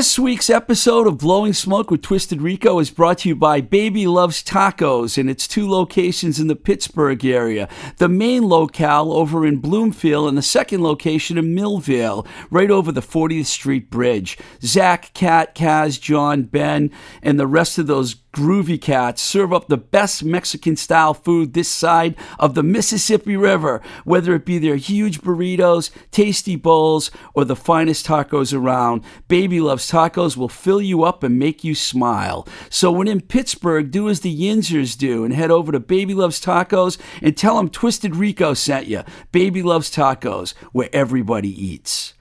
This week's episode of Blowing Smoke with Twisted Rico is brought to you by Baby Loves Tacos and its two locations in the Pittsburgh area. The main locale over in Bloomfield and the second location in Millvale, right over the 40th Street Bridge. Zach, Kat, Kaz, John, Ben, and the rest of those groovy cats serve up the best Mexican style food this side of the Mississippi River, whether it be their huge burritos, tasty bowls, or the finest tacos around. Baby Loves Tacos will fill you up and make you smile. So when in Pittsburgh, do as the Yinzers do and head over to Baby Loves Tacos and tell them Twisted Rico sent you. Baby Loves Tacos, where everybody eats.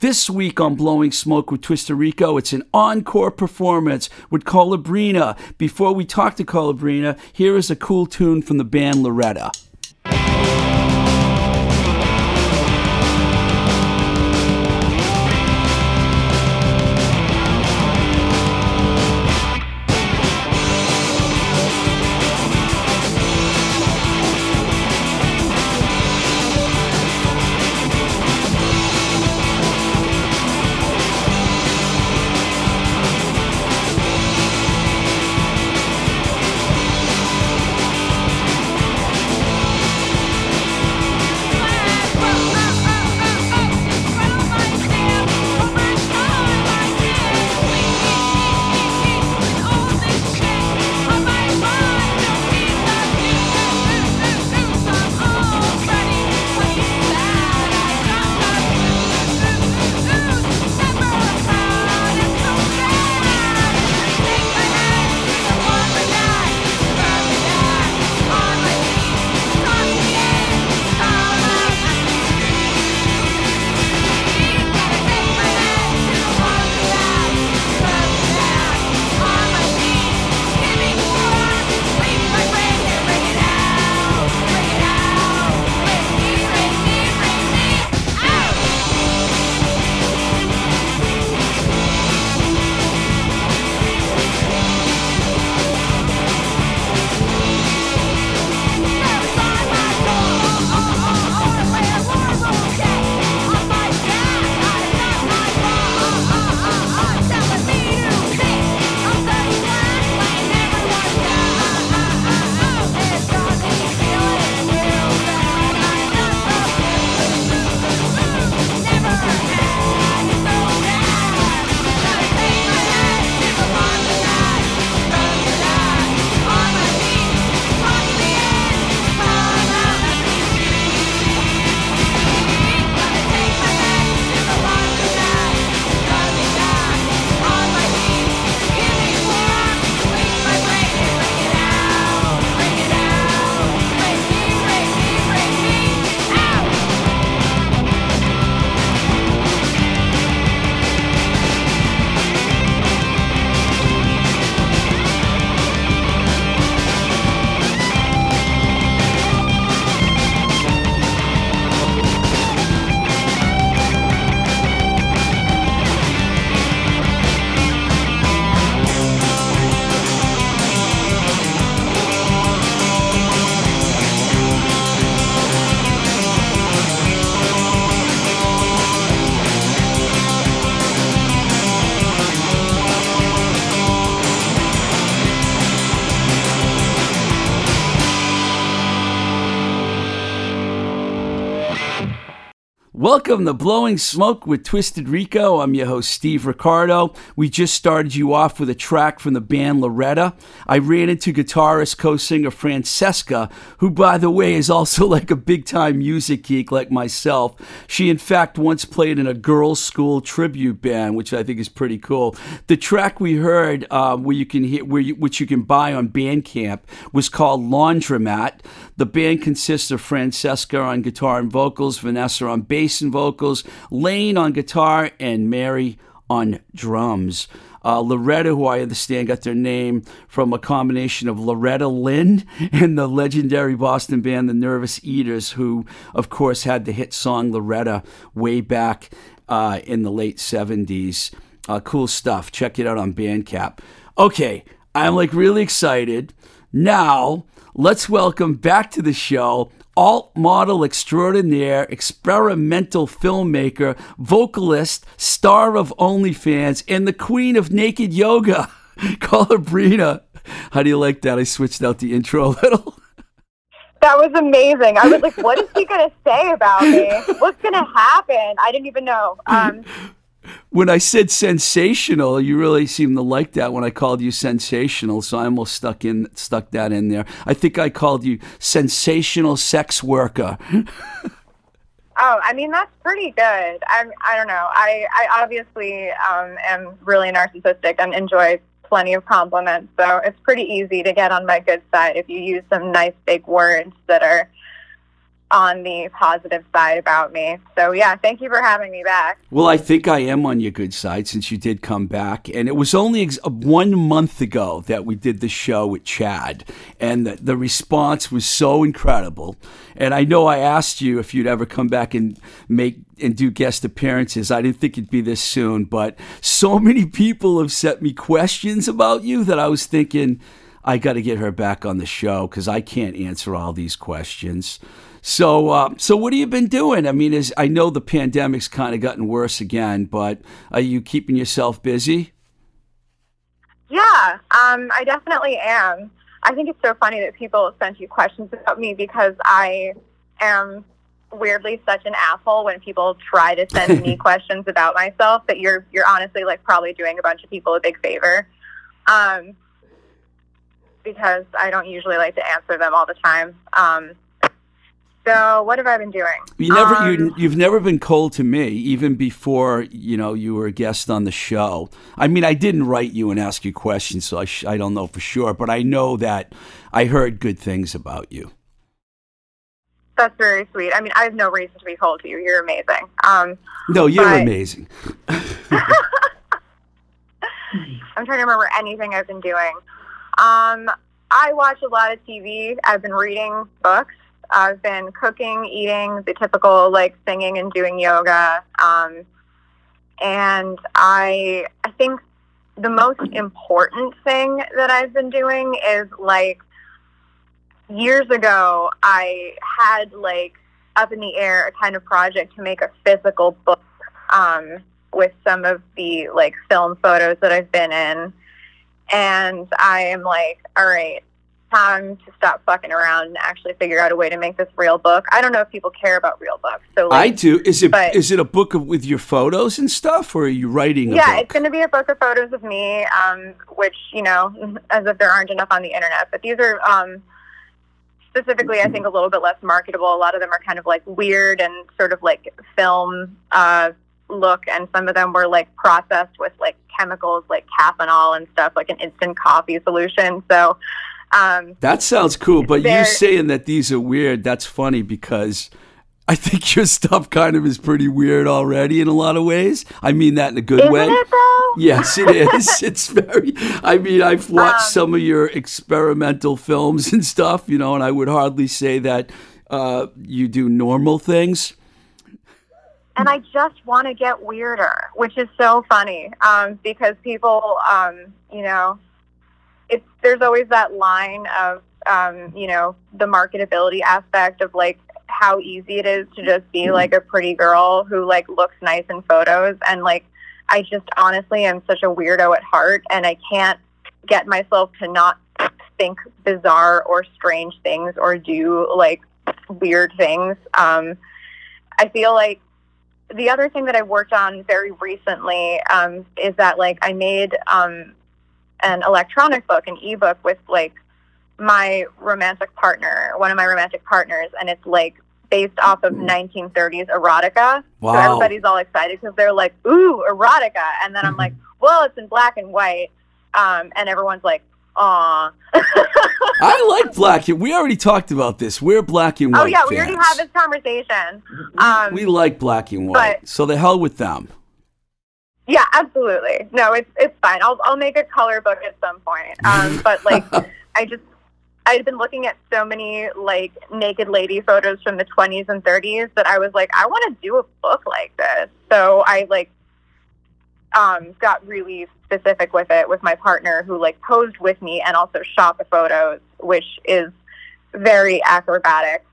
This week on Blowing Smoke with Twisted Rico, it's an encore performance with Colabrina. Before we talk to Colabrina, here is a cool tune from the band Loretta. Welcome to Blowing Smoke with Twisted Rico. I'm your host, Steve Ricardo. We just started you off with a track from the band Loretta. I ran into guitarist, co singer Francesca, who, by the way, is also like a big time music geek like myself. She, in fact, once played in a Girlschool tribute band, which I think is pretty cool. The track we heard, uh, where you can hear, where you, which you can buy on Bandcamp, was called Laundromat. The band consists of Francesca on guitar and vocals, Vanessa on bass and vocals, Lane on guitar, and Mary on drums. Uh, Loretta, who I understand got their name from a combination of Loretta Lynn and the legendary Boston band The Nervous Eaters, who, of course, had the hit song Loretta way back uh, in the late 70s. Uh, cool stuff. Check it out on Bandcamp. Okay, I'm like really excited. Now, let's welcome back to the show alt model extraordinaire, experimental filmmaker, vocalist, star of OnlyFans, and the queen of naked yoga. Call her Brina. How do you like that? I switched out the intro a little. That was amazing. I was like, what is he going to say about me? What's going to happen? I didn't even know. Um, when I said sensational, you really seemed to like that when I called you sensational, so I almost stuck in stuck that in there. I think I called you sensational sex worker. oh, I mean that's pretty good. I'm I don't know. I I obviously um, am really narcissistic and enjoy plenty of compliments, so it's pretty easy to get on my good side if you use some nice big words that are on the positive side about me. So yeah, thank you for having me back. Well, I think I am on your good side since you did come back, and it was only ex- uh, one month ago that we did the show with Chad, and the, the response was so incredible. And I know I asked you if you'd ever come back and make and do guest appearances. I didn't think it'd be this soon, but so many people have sent me questions about you that I was thinking. I got to get her back on the show because I can't answer all these questions. So, uh, so what have you been doing? I mean, is I know the pandemic's kind of gotten worse again, but are you keeping yourself busy? Yeah, um, I definitely am. I think it's so funny that people send you questions about me because I am weirdly such an asshole when people try to send me questions about myself that you're you're honestly like probably doing a bunch of people a big favor. Um, because I don't usually like to answer them all the time. Um, so what have I been doing? You never, um, you, have never been cold to me, even before you know you were a guest on the show. I mean, I didn't write you and ask you questions, so I, sh- I don't know for sure, but I know that I heard good things about you. That's very sweet. I mean, I have no reason to be cold to you. You're amazing. Um, no, you're but... amazing. I'm trying to remember anything I've been doing. Um, I watch a lot of TV. I've been reading books. I've been cooking, eating, the typical like singing and doing yoga. Um, and I, I think the most important thing that I've been doing is like years ago, I had like up in the air a kind of project to make a physical book um, with some of the like film photos that I've been in. And I am like, all right, time to stop fucking around and actually figure out a way to make this real book. I don't know if people care about real books. So like, I do. Is it but, is it a book of, with your photos and stuff, or are you writing? yeah, it's going to be a book of photos of me, um, which you know, as if there aren't enough on the internet. But these are um, specifically, I think, a little bit less marketable. A lot of them are kind of like weird and sort of like film. Uh, look and some of them were like processed with like chemicals like caffenol and stuff like an instant coffee solution so um, that sounds cool, but you saying that these are weird, that's funny because I think your stuff kind of is pretty weird already in a lot of ways. I mean that in a good Isn't way. It though? Yes, it is. it's very, I mean, I've watched um, some of your experimental films and stuff, you know, and I would hardly say that uh, you do normal things. And I just want to get weirder, which is so funny um, because people, um, you know, it's there's always that line of um, you know the marketability aspect of like how easy it is to just be like a pretty girl who like looks nice in photos and like I just honestly am such a weirdo at heart and I can't get myself to not think bizarre or strange things or do like weird things. Um, I feel like the other thing that I worked on very recently um, is that like I made um, an electronic book, an ebook with like my romantic partner, one of my romantic partners, and it's like based off of 1930s erotica. Wow. So everybody's all excited because they're like, "Ooh, erotica!" And then I'm like, "Well, it's in black and white," um, and everyone's like, "Aw." I like black. And We already talked about this. We're black and oh, white. Oh yeah, fans. we already had this conversation. Um, we like black and white, so the hell with them. Yeah, absolutely. No, it's it's fine. I'll I'll make a color book at some point. Um, but like, I just I'd been looking at so many like naked lady photos from the 20s and 30s that I was like, I want to do a book like this. So I like um, got really specific with it with my partner who like posed with me and also shot the photos, which is very acrobatic.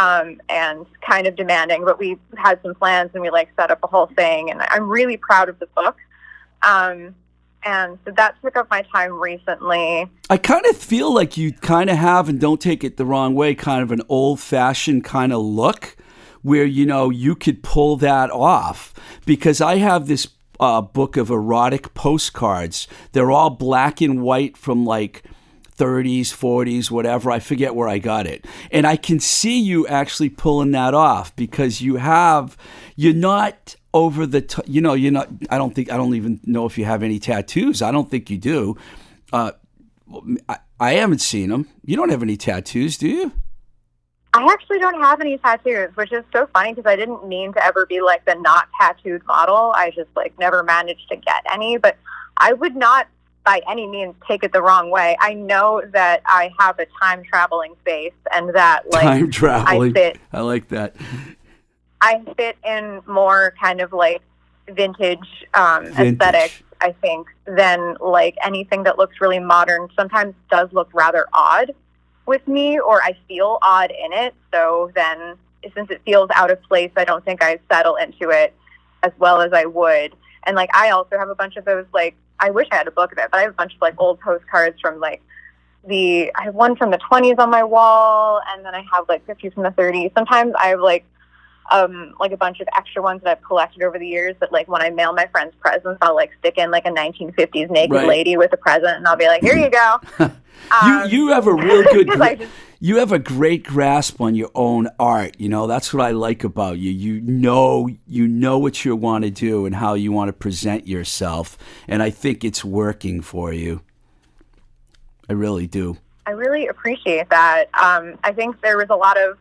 Um, and kind of demanding. But we had some plans and we like set up a whole thing, and I'm really proud of the book. Um, and so that took up my time recently. I kind of feel like you kind of have, and don't take it the wrong way, kind of an old fashioned kind of look where, you know, you could pull that off. Because I have this uh, book of erotic postcards. They're all black and white from like 30s, 40s, whatever. I forget where I got it. And I can see you actually pulling that off because you have, you're not over the t- you know you're not i don't think i don't even know if you have any tattoos i don't think you do uh, I, I haven't seen them you don't have any tattoos do you i actually don't have any tattoos which is so funny because i didn't mean to ever be like the not tattooed model i just like never managed to get any but i would not by any means take it the wrong way i know that i have a time traveling face and that like time traveling i fit i like that I fit in more kind of like vintage, um, Vintage. aesthetic, I think, than like anything that looks really modern. Sometimes does look rather odd with me, or I feel odd in it. So then, since it feels out of place, I don't think I settle into it as well as I would. And like, I also have a bunch of those. Like, I wish I had a book of it, but I have a bunch of like old postcards from like the. I have one from the 20s on my wall, and then I have like 50s from the 30s. Sometimes I have like um, like a bunch of extra ones that I've collected over the years that like when I mail my friends presents, I'll like stick in like a 1950s naked Right. lady with a present and I'll be like, here you go. you Um, you have a real good just- you have a great grasp on your own art you know that's what i like about you you know you know what you want to do and how you want to present yourself and i think it's working for you i really do I really appreciate that. Um, I think there was a lot of,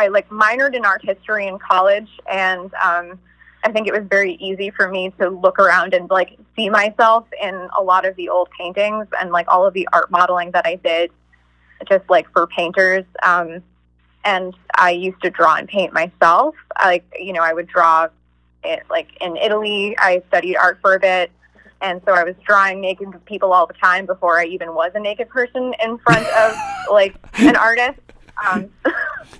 I like minored in art history in college, and um, I think it was very easy for me to look around and like see myself in a lot of the old paintings and like all of the art modeling that I did, just like for painters. Um, and I used to draw and paint myself. Like you know, I would draw it like in Italy. I studied art for a bit. And so I was drawing naked people all the time before I even was a naked person in front of like an artist. Um,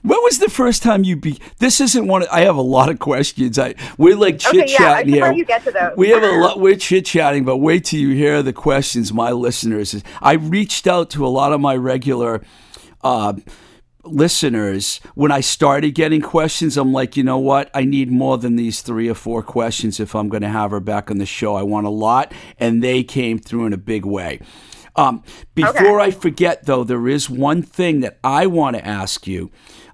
when was the first time you be this isn't one Of, i have a lot of questions i we're like chit yeah, I chatting here you get to those. We have a lot. We're chit chatting, but wait till you hear the questions, my listeners. I reached out to a lot of my regular uh, listeners when I started getting questions. I'm like, you know what? I need more than these three or four questions if I'm going to have her back on the show. I want a lot, and they came through in a big way. Um, before I forget, though, there is one thing that I want to ask you.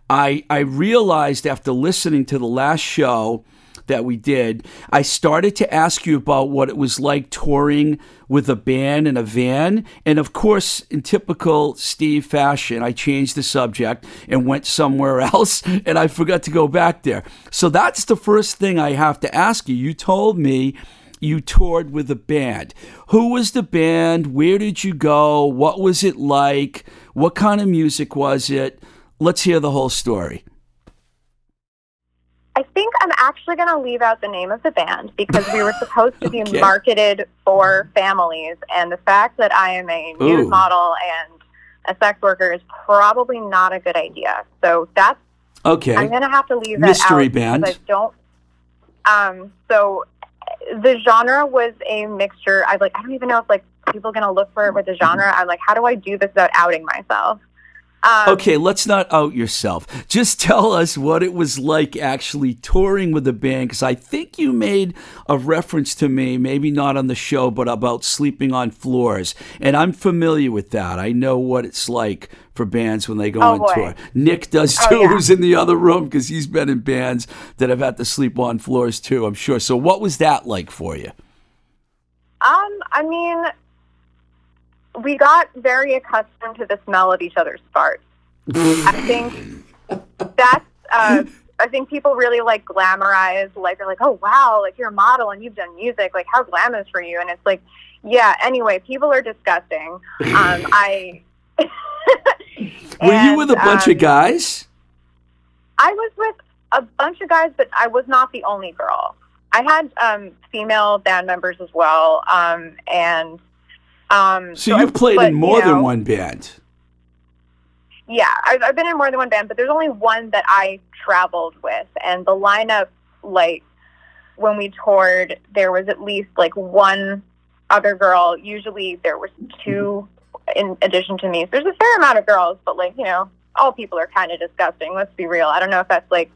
I I realized after listening to the last show that we did, I started to ask you about what it was like touring with a band in a van. And of course, in typical Steve fashion, I changed the subject and went somewhere else, and I forgot to go back there. So that's the first thing I have to ask you. You told me you toured with a band. Who was the band? Where did you go? What was it like? What kind of music was it? Let's hear the whole story. I think I'm actually going to leave out the name of the band because we were supposed to be Okay. marketed for families, and the fact that I am a nude model and a sex worker is probably not a good idea. So that's Okay. I'm going to have to leave that Mystery out band. I don't. Um, so the genre was a mixture. I like. I don't even know if like people are going to look for it with the genre. I'm like, how do I do this without outing myself? Um, Okay, let's not out yourself. Just tell us what it was like actually touring with the band, because I think you made a reference to me, maybe not on the show, but about sleeping on floors. And I'm familiar with that. I know what it's like for bands when they go Oh, on boy. tour. Nick does Oh, too, yeah. who's in the other room, because he's been in bands that have had to sleep on floors too, I'm sure. So, what was that like for you? Um, I mean, we got very accustomed to the smell of each other's farts. I think that's. Uh, I think people really like glamorize, like they're like, "Oh wow, like you're a model and you've done music, like how glamorous for you?" And it's like, yeah. Anyway, people are disgusting. Um, I. Were you with a bunch um, of guys? I was with a bunch of guys, but I was not the only girl. I had um, female band members as well, um, and um, So, I- you've played but, in you more know, than one band. yeah, I've, I've been in more than one band, but there's only one that I traveled with, and the lineup, like when we toured, there was at least like one other girl. Usually there was two in addition to me. So there's a fair amount of girls, but like you know, all people are kind of disgusting. Let's be real. I don't know if that's like,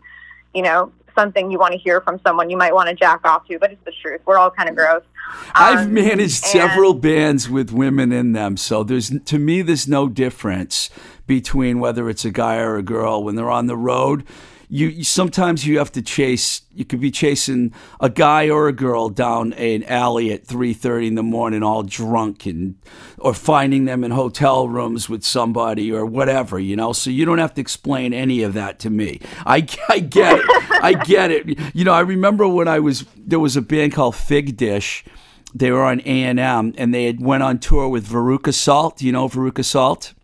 you know, something you want to hear from someone you might want to jack off to, but it's the truth. We're all kind of gross. Um, I've managed several bands with women in them, so there's to me there's no difference between whether it's a guy or a girl when they're on the road you, sometimes you have to chase you could be chasing a guy or a girl down an alley at 3:30 in the morning all drunk and or finding them in hotel rooms with somebody or whatever you know? So you don't have to explain any of that to me. I, I get it. I get it. You know I remember when I was there was a band called Fig Dish. They were on A&M and they had went on tour with Veruca Salt. You know Veruca Salt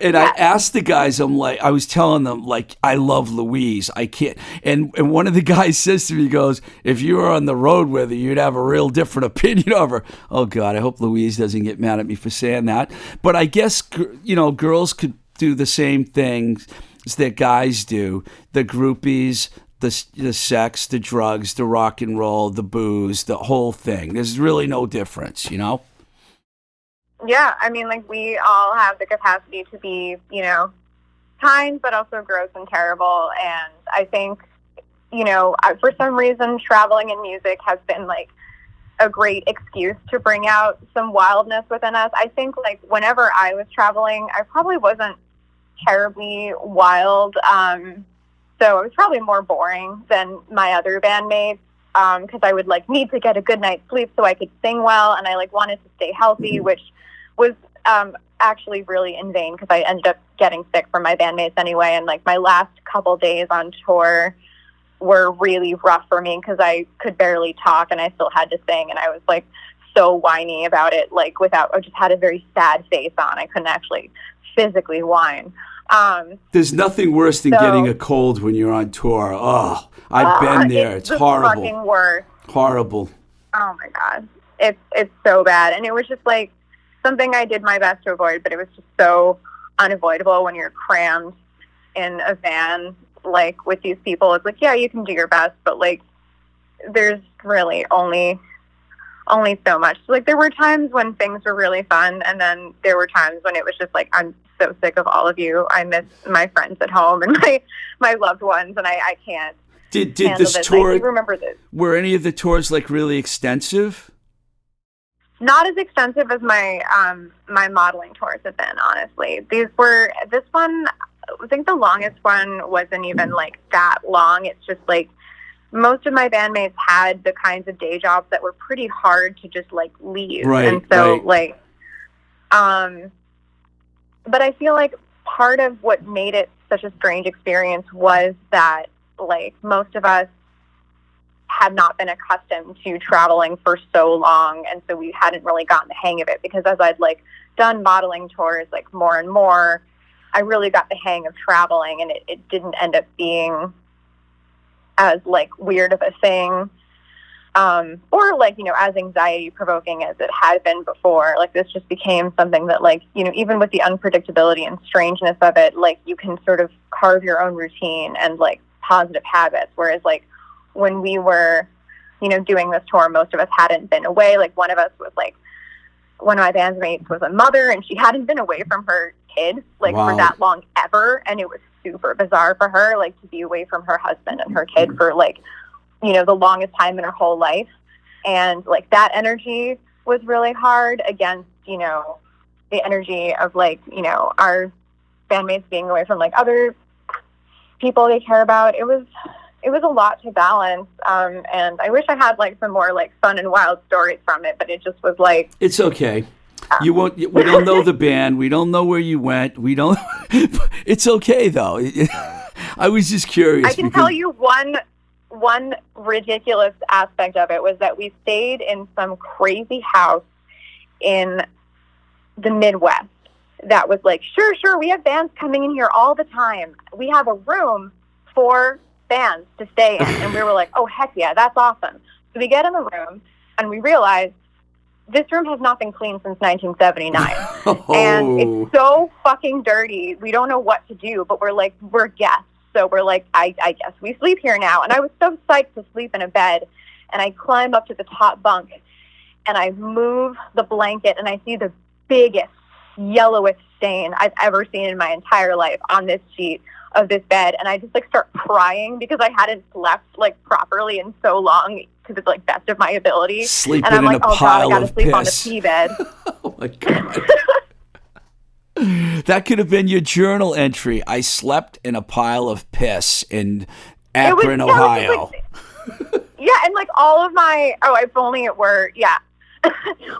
And I asked the guys, I'm like, I was telling them, like, I love Louise. I can't. And and one of the guys says to me, he goes, if you were on the road with her, you'd have a real different opinion of her. Oh, God, I hope Louise doesn't get mad at me for saying that. But I guess, you know, girls could do the same things that guys do. The groupies, the, the sex, the drugs, the rock and roll, the booze, the whole thing. There's really no difference, you know? Yeah, I mean, like we all have the capacity to be, you know, kind, but also gross and terrible. And I think, you know, for some reason, traveling and music has been like a great excuse to bring out some wildness within us. I think, like, whenever I was traveling, I probably wasn't terribly wild. Um, so it was probably more boring than my other bandmates because um, I would like need to get a good night's sleep so I could sing well, and I like wanted to stay healthy, mm-hmm. which was um, actually really in vain because I ended up getting sick from my bandmates anyway. And like my last couple days on tour were really rough for me because I could barely talk and I still had to sing. And I was like so whiny about it, like without, I just had a very sad face on. I couldn't actually physically whine. Um, There's nothing worse than so, getting a cold when you're on tour. Oh, I've uh, been there. It's, it's horrible. Fucking worse. Horrible. Oh my god, it's it's so bad, and it was just like something I did my best to avoid, but it was just so unavoidable when you're crammed in a van like with these people. It's like, yeah, you can do your best, but like there's really only only so much. Like there were times when things were really fun and then there were times when it was just like I'm so sick of all of you. I miss my friends at home and my my loved ones and I, I can't did did this, this tour remember this. Were any of the tours like really extensive? Not as extensive as my um, my modeling tours have been. Honestly, these were this one. I think the longest one wasn't even like that long. It's just like most of my bandmates had the kinds of day jobs that were pretty hard to just like leave, right, and so right. like, um, but I feel like part of what made it such a strange experience was that like most of us had not been accustomed to traveling for so long. And so we hadn't really gotten the hang of it because as I'd like done modeling tours like more and more I really got the hang of traveling and it, it didn't end up being as like weird of a thing um, or like you know as anxiety provoking as it had been before. Like this just became something that like you know even with the unpredictability and strangeness of it like you can sort of carve your own routine and like positive habits. Whereas like when we were, you know, doing this tour, most of us hadn't been away. Like one of us was like, one of my bandmates was a mother and she hadn't been away from her kid like wow. for that long ever. And it was super bizarre for her, like to be away from her husband and her kid for like, you know, the longest time in her whole life. And like that energy was really hard against, you know, the energy of like, you know, our bandmates being away from like other people they care about. It was it was a lot to balance. Um, and I wish I had like some more like fun and wild stories from it, but it just was like it's okay. You won't. We don't know the band. We don't know where you went. We don't. it's okay though. I was just curious. I can because... tell you one one ridiculous aspect of it was that we stayed in some crazy house in the Midwest that was like, sure, sure, we have bands coming in here all the time. We have a room for bands to stay in. And we were like, oh, heck yeah, that's awesome. So we get in the room and we realize this room has not been cleaned since 1979, Oh. and it's so fucking dirty. We don't know what to do, but we're like we're guests, so we're like I, I guess we sleep here now. And I was so psyched to sleep in a bed, and I climb up to the top bunk, and I move the blanket, and I see the biggest yellowest stain I've ever seen in my entire life on this sheet of this bed and I just like start crying because I hadn't slept like properly in so long to the like best of my ability. Sleeping and I'm in like, a oh god, I pile gotta of sleep on the piss. pee bed. Oh my god. that could have been your journal entry. I slept in a pile of piss in was- Akron, yeah, was Ohio. like- yeah, and like all of my oh, if only it were yeah.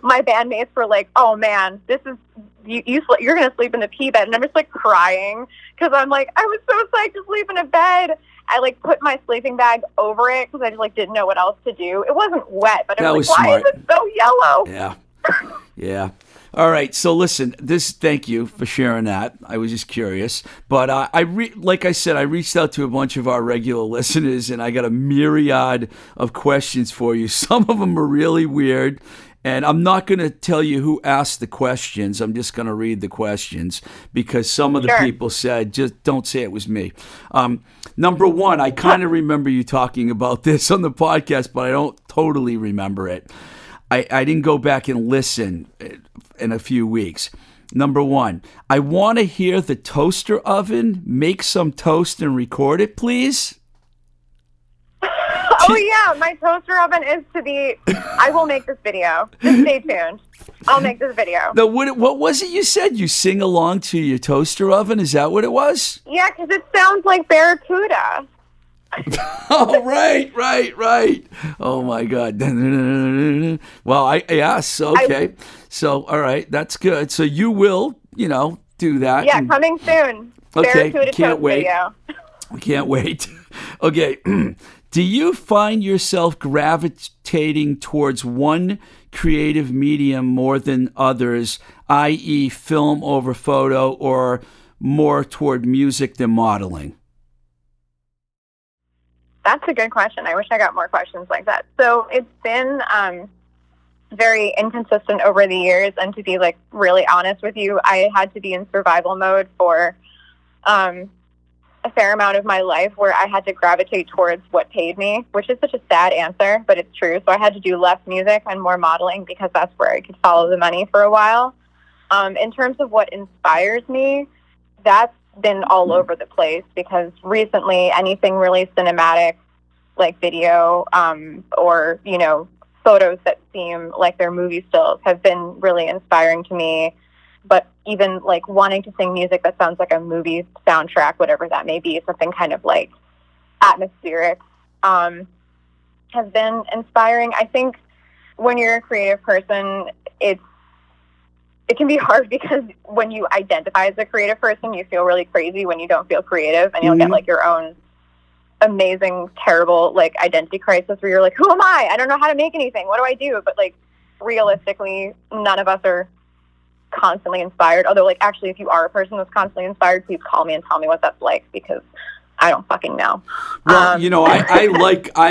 my bandmates were like, "Oh man, this is you. you sl- you're gonna sleep in the pee bed," and I'm just like crying because I'm like, I was so psyched to sleep in a bed. I like put my sleeping bag over it because I just like didn't know what else to do. It wasn't wet, but I was, was like, why is it so yellow? Yeah. Yeah. All right. So listen, this. Thank you for sharing that. I was just curious, but uh, I re- like I said, I reached out to a bunch of our regular listeners, and I got a myriad of questions for you. Some of them are really weird. And I'm not going to tell you who asked the questions. I'm just going to read the questions because some of the Sure. people said, just don't say it was me. Um, number one, I kind of remember you talking about this on the podcast, but I don't totally remember it. I, I didn't go back and listen in a few weeks. Number one, I want to hear the toaster oven make some toast and record it, please. Oh yeah, my toaster oven is to be. I will make this video. Just stay tuned. I'll make this video. No, what, what was it you said? You sing along to your toaster oven? Is that what it was? Yeah, because it sounds like Barracuda. Oh, right, right, right. Oh my God. Well, I yes, okay. So, all right, that's good. So you will, you know, do that. Yeah, and- coming soon. Okay, Barracuda can't wait. video. We can't wait. okay. Do you find yourself gravitating towards one creative medium more than others, i.e., film over photo, or more toward music than modeling? That's a good question. I wish I got more questions like that. So it's been um, very inconsistent over the years, and to be like really honest with you, I had to be in survival mode for um, a fair amount of my life where I had to gravitate towards what paid me, which is such a sad answer, but it's true. So I had to do less music and more modeling because that's where I could follow the money for a while. Um, in terms of what inspires me, that's been all over the place because recently anything really cinematic, like video um, or, you know, photos that seem like they're movie stills have been really inspiring to me but even like wanting to sing music that sounds like a movie soundtrack, whatever that may be, something kind of like atmospheric, um, has been inspiring. I think when you're a creative person, it's it can be hard because when you identify as a creative person, you feel really crazy when you don't feel creative, and you'll get Mhm. like your own amazing, terrible like identity crisis where you're like, who am I? I don't know how to make anything. What do I do? But like realistically, none of us are constantly inspired. Although, like, actually, if you are a person that's constantly inspired, please call me and tell me what that's like because I don't fucking know. Well, Um, you know, I, I like I.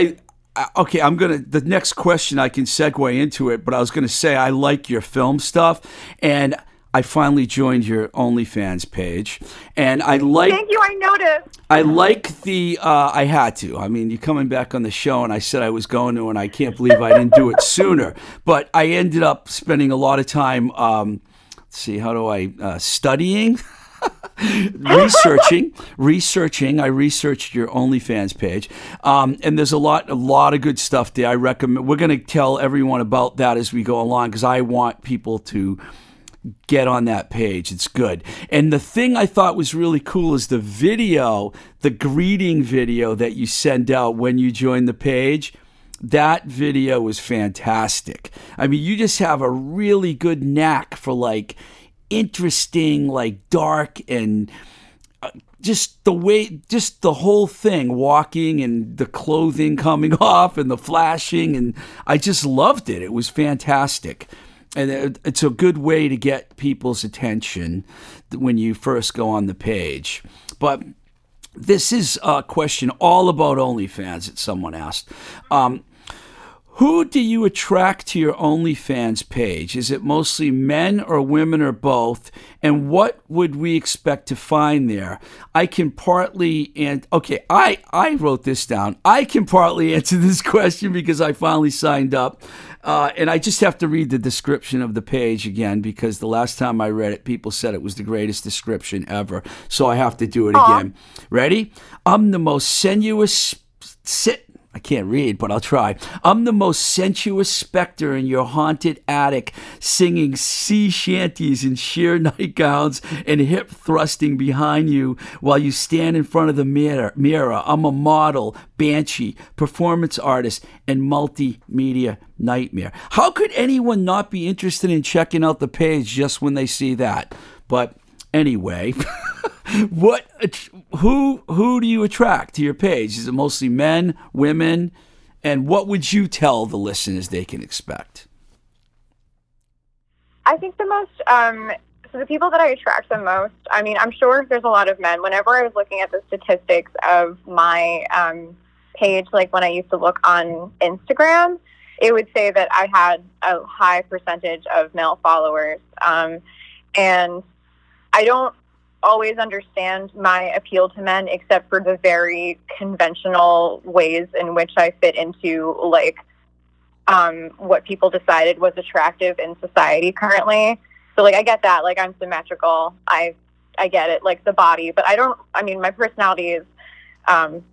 I- Okay, I'm gonna. The next question I can segue into it, but I was gonna say I like your film stuff, and I finally joined your OnlyFans page, and I like Thank you. I noticed. I like the. Uh, I had to. I mean, you're coming back on the show, and I said I was going to, and I can't believe I didn't do it sooner. But I ended up spending a lot of time. Um, let's see, how do I uh, studying? researching, researching. I researched your OnlyFans page, um, and there's a lot, a lot of good stuff there. I recommend. We're going to tell everyone about that as we go along because I want people to get on that page. It's good. And the thing I thought was really cool is the video, the greeting video that you send out when you join the page. That video was fantastic. I mean, you just have a really good knack for like interesting, like dark and uh, just the way, just the whole thing, walking and the clothing coming off and the flashing. And I just loved it. It was fantastic. And it- it's a good way to get people's attention when you first go on the page. But this is a question all about OnlyFans that someone asked. Um, Who do you attract to your OnlyFans page? Is it mostly men or women or both? And what would we expect to find there? I can partly and okay, I I wrote this down. I can partly answer this question because I finally signed up, uh, and I just have to read the description of the page again because the last time I read it, people said it was the greatest description ever. So I have to do it Aw. again. Ready? I'm the most sinuous. Sit. I can't read, but I'll try. I'm the most sensuous specter in your haunted attic, singing sea shanties in sheer nightgowns and hip thrusting behind you while you stand in front of the mirror. mirror. I'm a model, banshee, performance artist, and multimedia nightmare. How could anyone not be interested in checking out the page just when they see that? But anyway. what who who do you attract to your page is it mostly men women and what would you tell the listeners they can expect I think the most, um, so the people that I attract the most, I mean, I'm sure there's a lot of men. Whenever I was looking at the statistics of my um, page, like when I used to look on Instagram, it would say that I had a high percentage of male followers. Um, and I don't always understand my appeal to men except for the very conventional ways in which I fit into like um, what people decided was attractive in society currently. So like I get that, like I'm symmetrical. I I get it, like the body, but I don't. I mean, my personality is, um,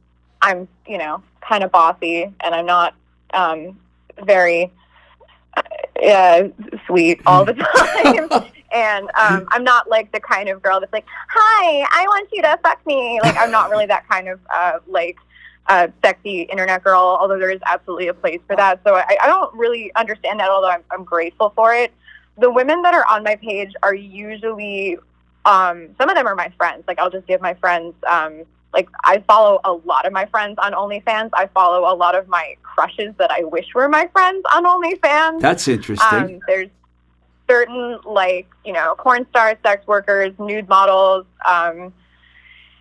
I'm you know kind of bossy, and I'm not um, very uh, sweet all the time. And um, I'm not like the kind of girl that's like, "Hi, I want you to fuck me." Like I'm not really that kind of uh, like uh, sexy internet girl. Although there is absolutely a place for that, so I, I don't really understand that. Although I'm, I'm grateful for it. The women that are on my page are usually um, some of them are my friends. Like I'll just give my friends. Um, like I follow a lot of my friends on OnlyFans. I follow a lot of my crushes that I wish were my friends on OnlyFans. that's interesting Um, there's certain like you know porn stars, sex workers, nude models, um,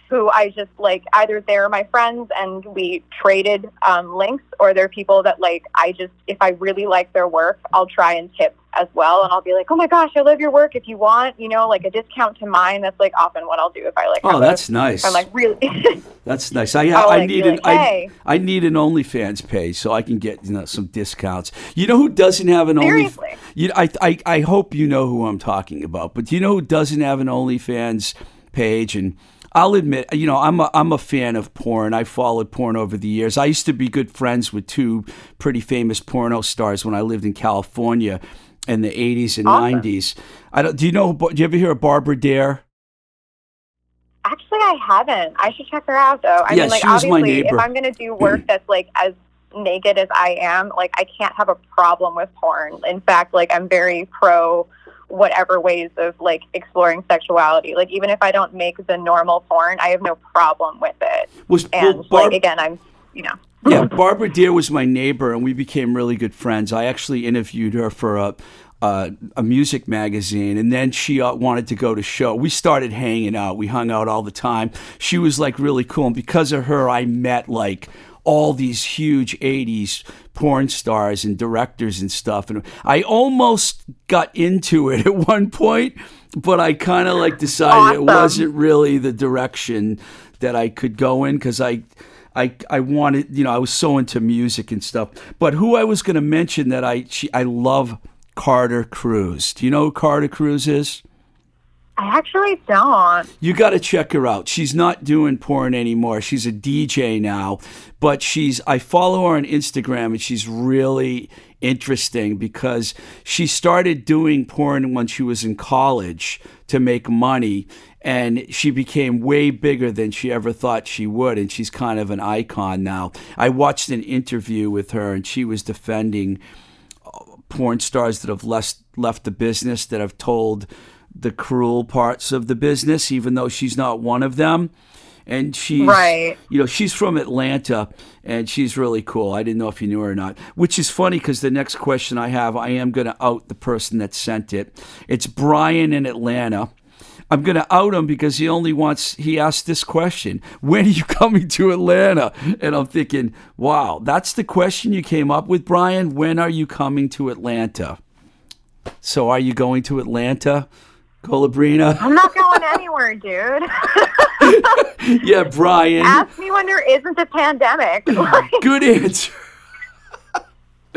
who I just like either they're my friends and we traded um, links, or they're people that like I just if I really like their work, I'll try and tip as well, and I'll be like, oh my gosh, I love your work. If you want, you know, like a discount to mine, that's like often what I'll do if I like. oh have a- that's nice I'm like really. that's nice i, I like, need an like, hey. I, I need an onlyfans page so i can get you know some discounts you know who doesn't have an only Seriously. you, I, I, I hope you know who i'm talking about but do you know who doesn't have an onlyfans page and I'll admit, you know, I'm a, I'm a fan of porn. I followed porn over the years. I used to be good friends with two pretty famous porno stars when I lived in California in the 80s and Awesome. 90s. I don't, do you know, do you ever hear of Barbara Dare? Actually, I haven't. I should check her out though. I Yeah, mean, like she was my obviously, neighbor. if I'm going to do work that's like as naked as I am, like I can't have a problem with porn. In fact, like I'm very pro whatever ways of like exploring sexuality. Like even if I don't make the normal porn, I have no problem with it. Was And well, Barb- like again, I'm you know. yeah, Barbara Dare was my neighbor, and we became really good friends. I actually interviewed her for a uh, a music magazine, and then she uh, wanted to go to show. We started hanging out. We hung out all the time. She was like really cool, and because of her, I met like all these huge 80s porn stars and directors and stuff and I almost got into it at one point but I kind of like decided it wasn't really the direction that I could go in cuz I I, I wanted, you know, I was so into music and stuff. But who I was going to mention that I she, I love Carter Cruz. Do you know who Carter Cruz is? I actually don't. You got to check her out. She's not doing porn anymore. She's a DJ now, but she's I follow her on Instagram and she's really interesting because she started doing porn when she was in college to make money and she became way bigger than she ever thought she would and she's kind of an icon now. I watched an interview with her and she was defending uh, porn stars that have left left the business that have told the cruel parts of the business, even though she's not one of them. And she's Right. you know, she's from Atlanta and she's really cool. I didn't know if you knew her or not. Which is funny because the next question I have, I am going to out the person that sent it. It's Brian in Atlanta. I'm going to out him because he only wants, he asked this question When are you coming to Atlanta? And I'm thinking, wow, that's the question you came up with, Brian. When are you coming to Atlanta? So are you going to Atlanta, Colabrina? I'm not going anywhere, dude. yeah, Brian. Ask me when there isn't a pandemic. Good answer.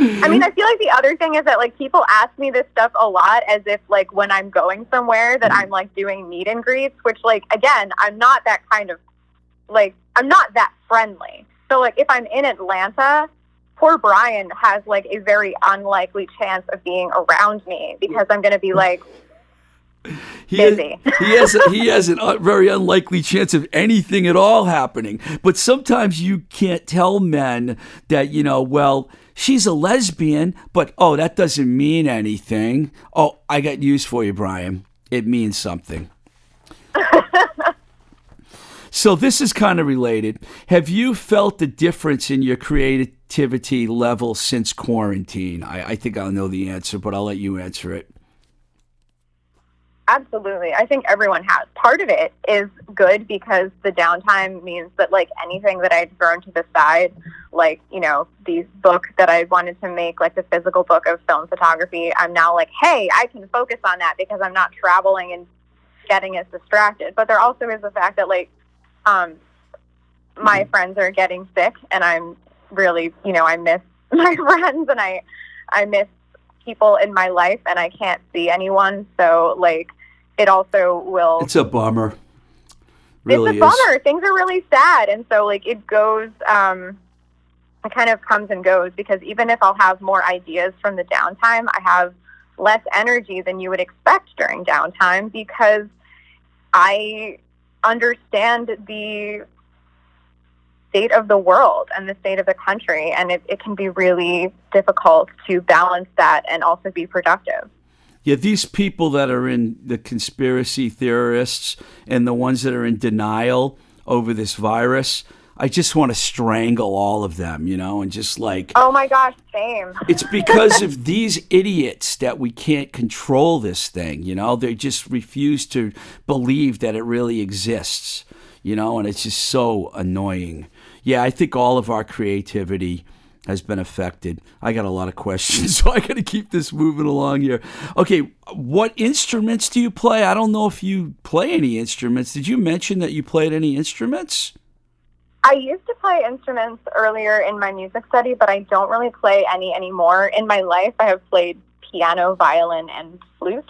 I mean, I feel like the other thing is that like people ask me this stuff a lot as if like when I'm going somewhere that I'm like doing meet and greets, which like again, I'm not that kind of like I'm not that friendly. So like if I'm in Atlanta, poor Brian has like a very unlikely chance of being around me because I'm going to be like he. Has, he has a, he uh, has a very unlikely chance of anything at all happening. But sometimes you can't tell men that you know well she's a lesbian, but oh, that doesn't mean anything. Oh, I got news for you, Brian. It means something. so this is kind of related. Have you felt the difference in your creativity level since quarantine? I, I think I'll know the answer, but I'll let you answer it. Absolutely. I think everyone has. Part of it is good because the downtime means that like anything that I'd thrown to the side, like, you know, these books that I wanted to make, like the physical book of film photography, I'm now like, hey, I can focus on that because I'm not traveling and getting as distracted. But there also is the fact that like um my mm-hmm. friends are getting sick and I'm really, you know, I miss my friends and I I miss people in my life and I can't see anyone. So like it also will. It's a bummer. Really it's a bummer. Things are really sad, and so like it goes. Um, it kind of comes and goes because even if I'll have more ideas from the downtime, I have less energy than you would expect during downtime because I understand the state of the world and the state of the country, and it, it can be really difficult to balance that and also be productive yeah, these people that are in the conspiracy theorists and the ones that are in denial over this virus, I just want to strangle all of them, you know, and just like. Oh my gosh, same. It's because of these idiots that we can't control this thing, you know? They just refuse to believe that it really exists, you know, and it's just so annoying. Yeah, I think all of our creativity has been affected. I got a lot of questions, so I got to keep this moving along here. Okay, what instruments do you play? I don't know if you play any instruments. Did you mention that you played any instruments? I used to play instruments earlier in my music study, but I don't really play any anymore. In my life, I have played piano, violin, and flute.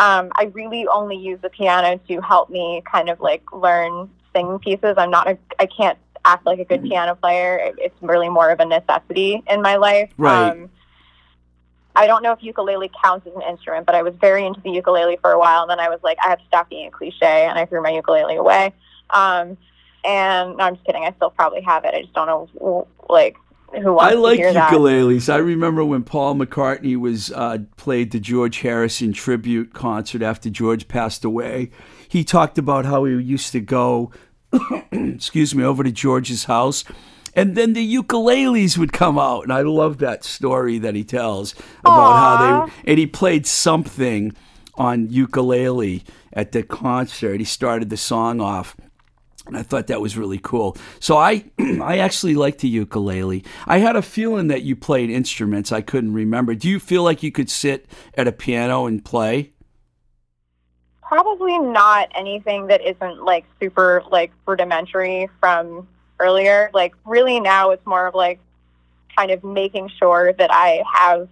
Um, I really only use the piano to help me kind of like learn singing pieces. I'm not a, I can't act like a good mm-hmm. piano player. It's really more of a necessity in my life. Right. Um, I don't know if ukulele counts as an instrument, but I was very into the ukulele for a while, and then I was like, I have to stop being a cliche, and I threw my ukulele away. Um, and no, I'm just kidding. I still probably have it. I just don't know, like, I like ukuleles. That. I remember when Paul McCartney was uh, played the George Harrison tribute concert after George passed away. He talked about how he used to go excuse me, over to George's house. And then the ukuleles would come out. And I love that story that he tells about Aww. how they, and he played something on ukulele at the concert. He started the song off. And I thought that was really cool. So I, I actually like the ukulele. I had a feeling that you played instruments. I couldn't remember. Do you feel like you could sit at a piano and play? Probably not anything that isn't like super like rudimentary from earlier. Like really now it's more of like kind of making sure that I have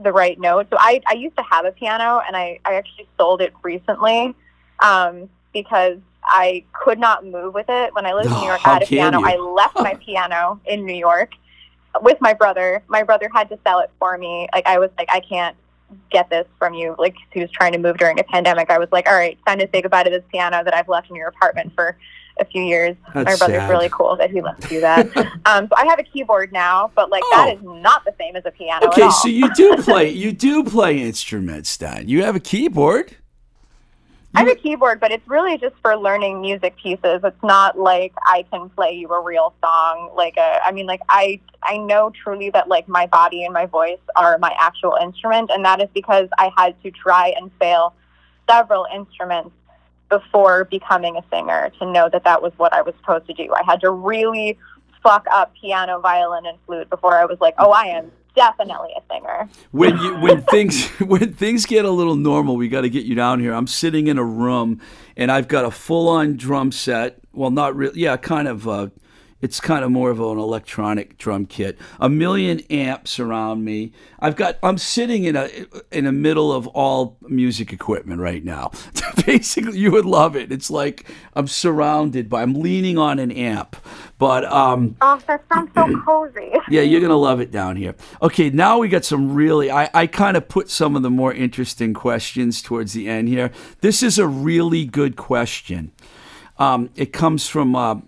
the right note. So I, I used to have a piano and I, I actually sold it recently um, because I could not move with it. When I lived in New York, I had a piano. You? I left my piano in New York with my brother. My brother had to sell it for me. Like I was like, I can't get this from you. Like he was trying to move during a pandemic. I was like, all right, time to say goodbye to this piano that I've left in your apartment for a few years. That's My brother's sad. really cool that he let me do that. um, so I have a keyboard now, but like oh. that is not the same as a piano. Okay, so you do play you do play instruments then. You have a keyboard. I have a keyboard, but it's really just for learning music pieces. It's not like I can play you a real song. Like a, I mean, like I, I know truly that like my body and my voice are my actual instrument, and that is because I had to try and fail several instruments before becoming a singer to know that that was what I was supposed to do. I had to really fuck up piano, violin, and flute before I was like, oh, I am definitely a singer. When you when things when things get a little normal, we got to get you down here. I'm sitting in a room and I've got a full on drum set. Well, not really. Yeah, kind of. Uh, it's kind of more of an electronic drum kit. A million amps around me. I've got. I'm sitting in a in the middle of all music equipment right now. Basically, you would love it. It's like I'm surrounded by. I'm leaning on an amp. But um, oh, that sounds so cozy. yeah, you're gonna love it down here. Okay, now we got some really. I I kind of put some of the more interesting questions towards the end here. This is a really good question. Um, it comes from. Uh,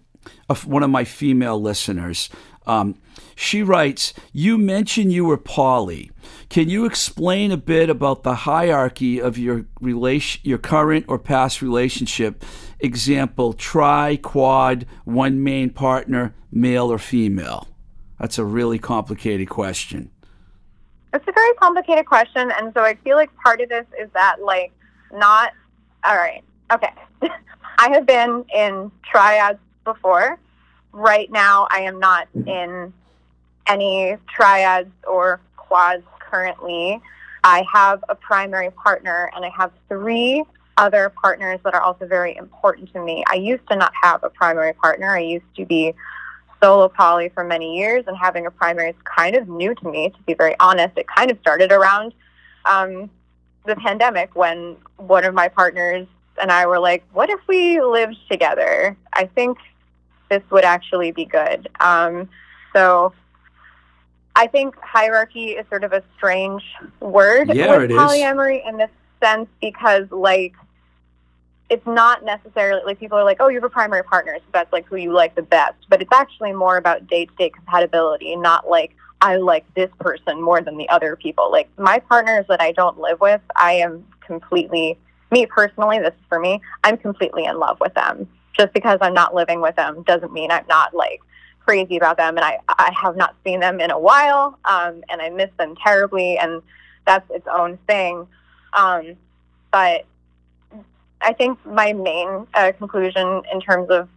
one of my female listeners. Um, she writes, You mentioned you were poly. Can you explain a bit about the hierarchy of your relation, your current or past relationship? Example, tri, quad, one main partner, male or female? That's a really complicated question. It's a very complicated question. And so I feel like part of this is that, like, not, all right, okay. I have been in triads before. Right now, I am not in any triads or quads currently. I have a primary partner and I have three other partners that are also very important to me. I used to not have a primary partner. I used to be solo poly for many years, and having a primary is kind of new to me, to be very honest. It kind of started around um, the pandemic when one of my partners and I were like, what if we lived together? I think this would actually be good. Um, so I think hierarchy is sort of a strange word yeah, with polyamory in this sense because like it's not necessarily like people are like, oh, you have a primary partner, so that's like who you like the best. But it's actually more about day to day compatibility, not like I like this person more than the other people. Like my partners that I don't live with, I am completely me personally, this is for me, I'm completely in love with them just because I'm not living with them doesn't mean I'm not like crazy about them. And I, I have not seen them in a while, um, and I miss them terribly, and that's its own thing. Um, but I think my main uh, conclusion in terms of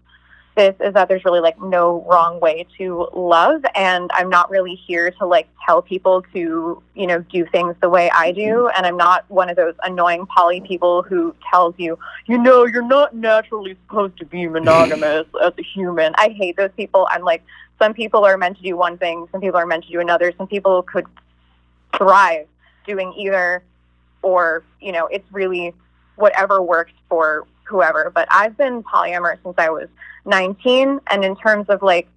this is that there's really like no wrong way to love and i'm not really here to like tell people to you know do things the way i do mm-hmm. and i'm not one of those annoying poly people who tells you you know you're not naturally supposed to be monogamous as a human. I hate those people. I'm like some people are meant to do one thing some people are meant to do another. Some people could thrive doing either or you know it's really whatever works for whoever but i've been polyamorous since i was 19. And in terms of like,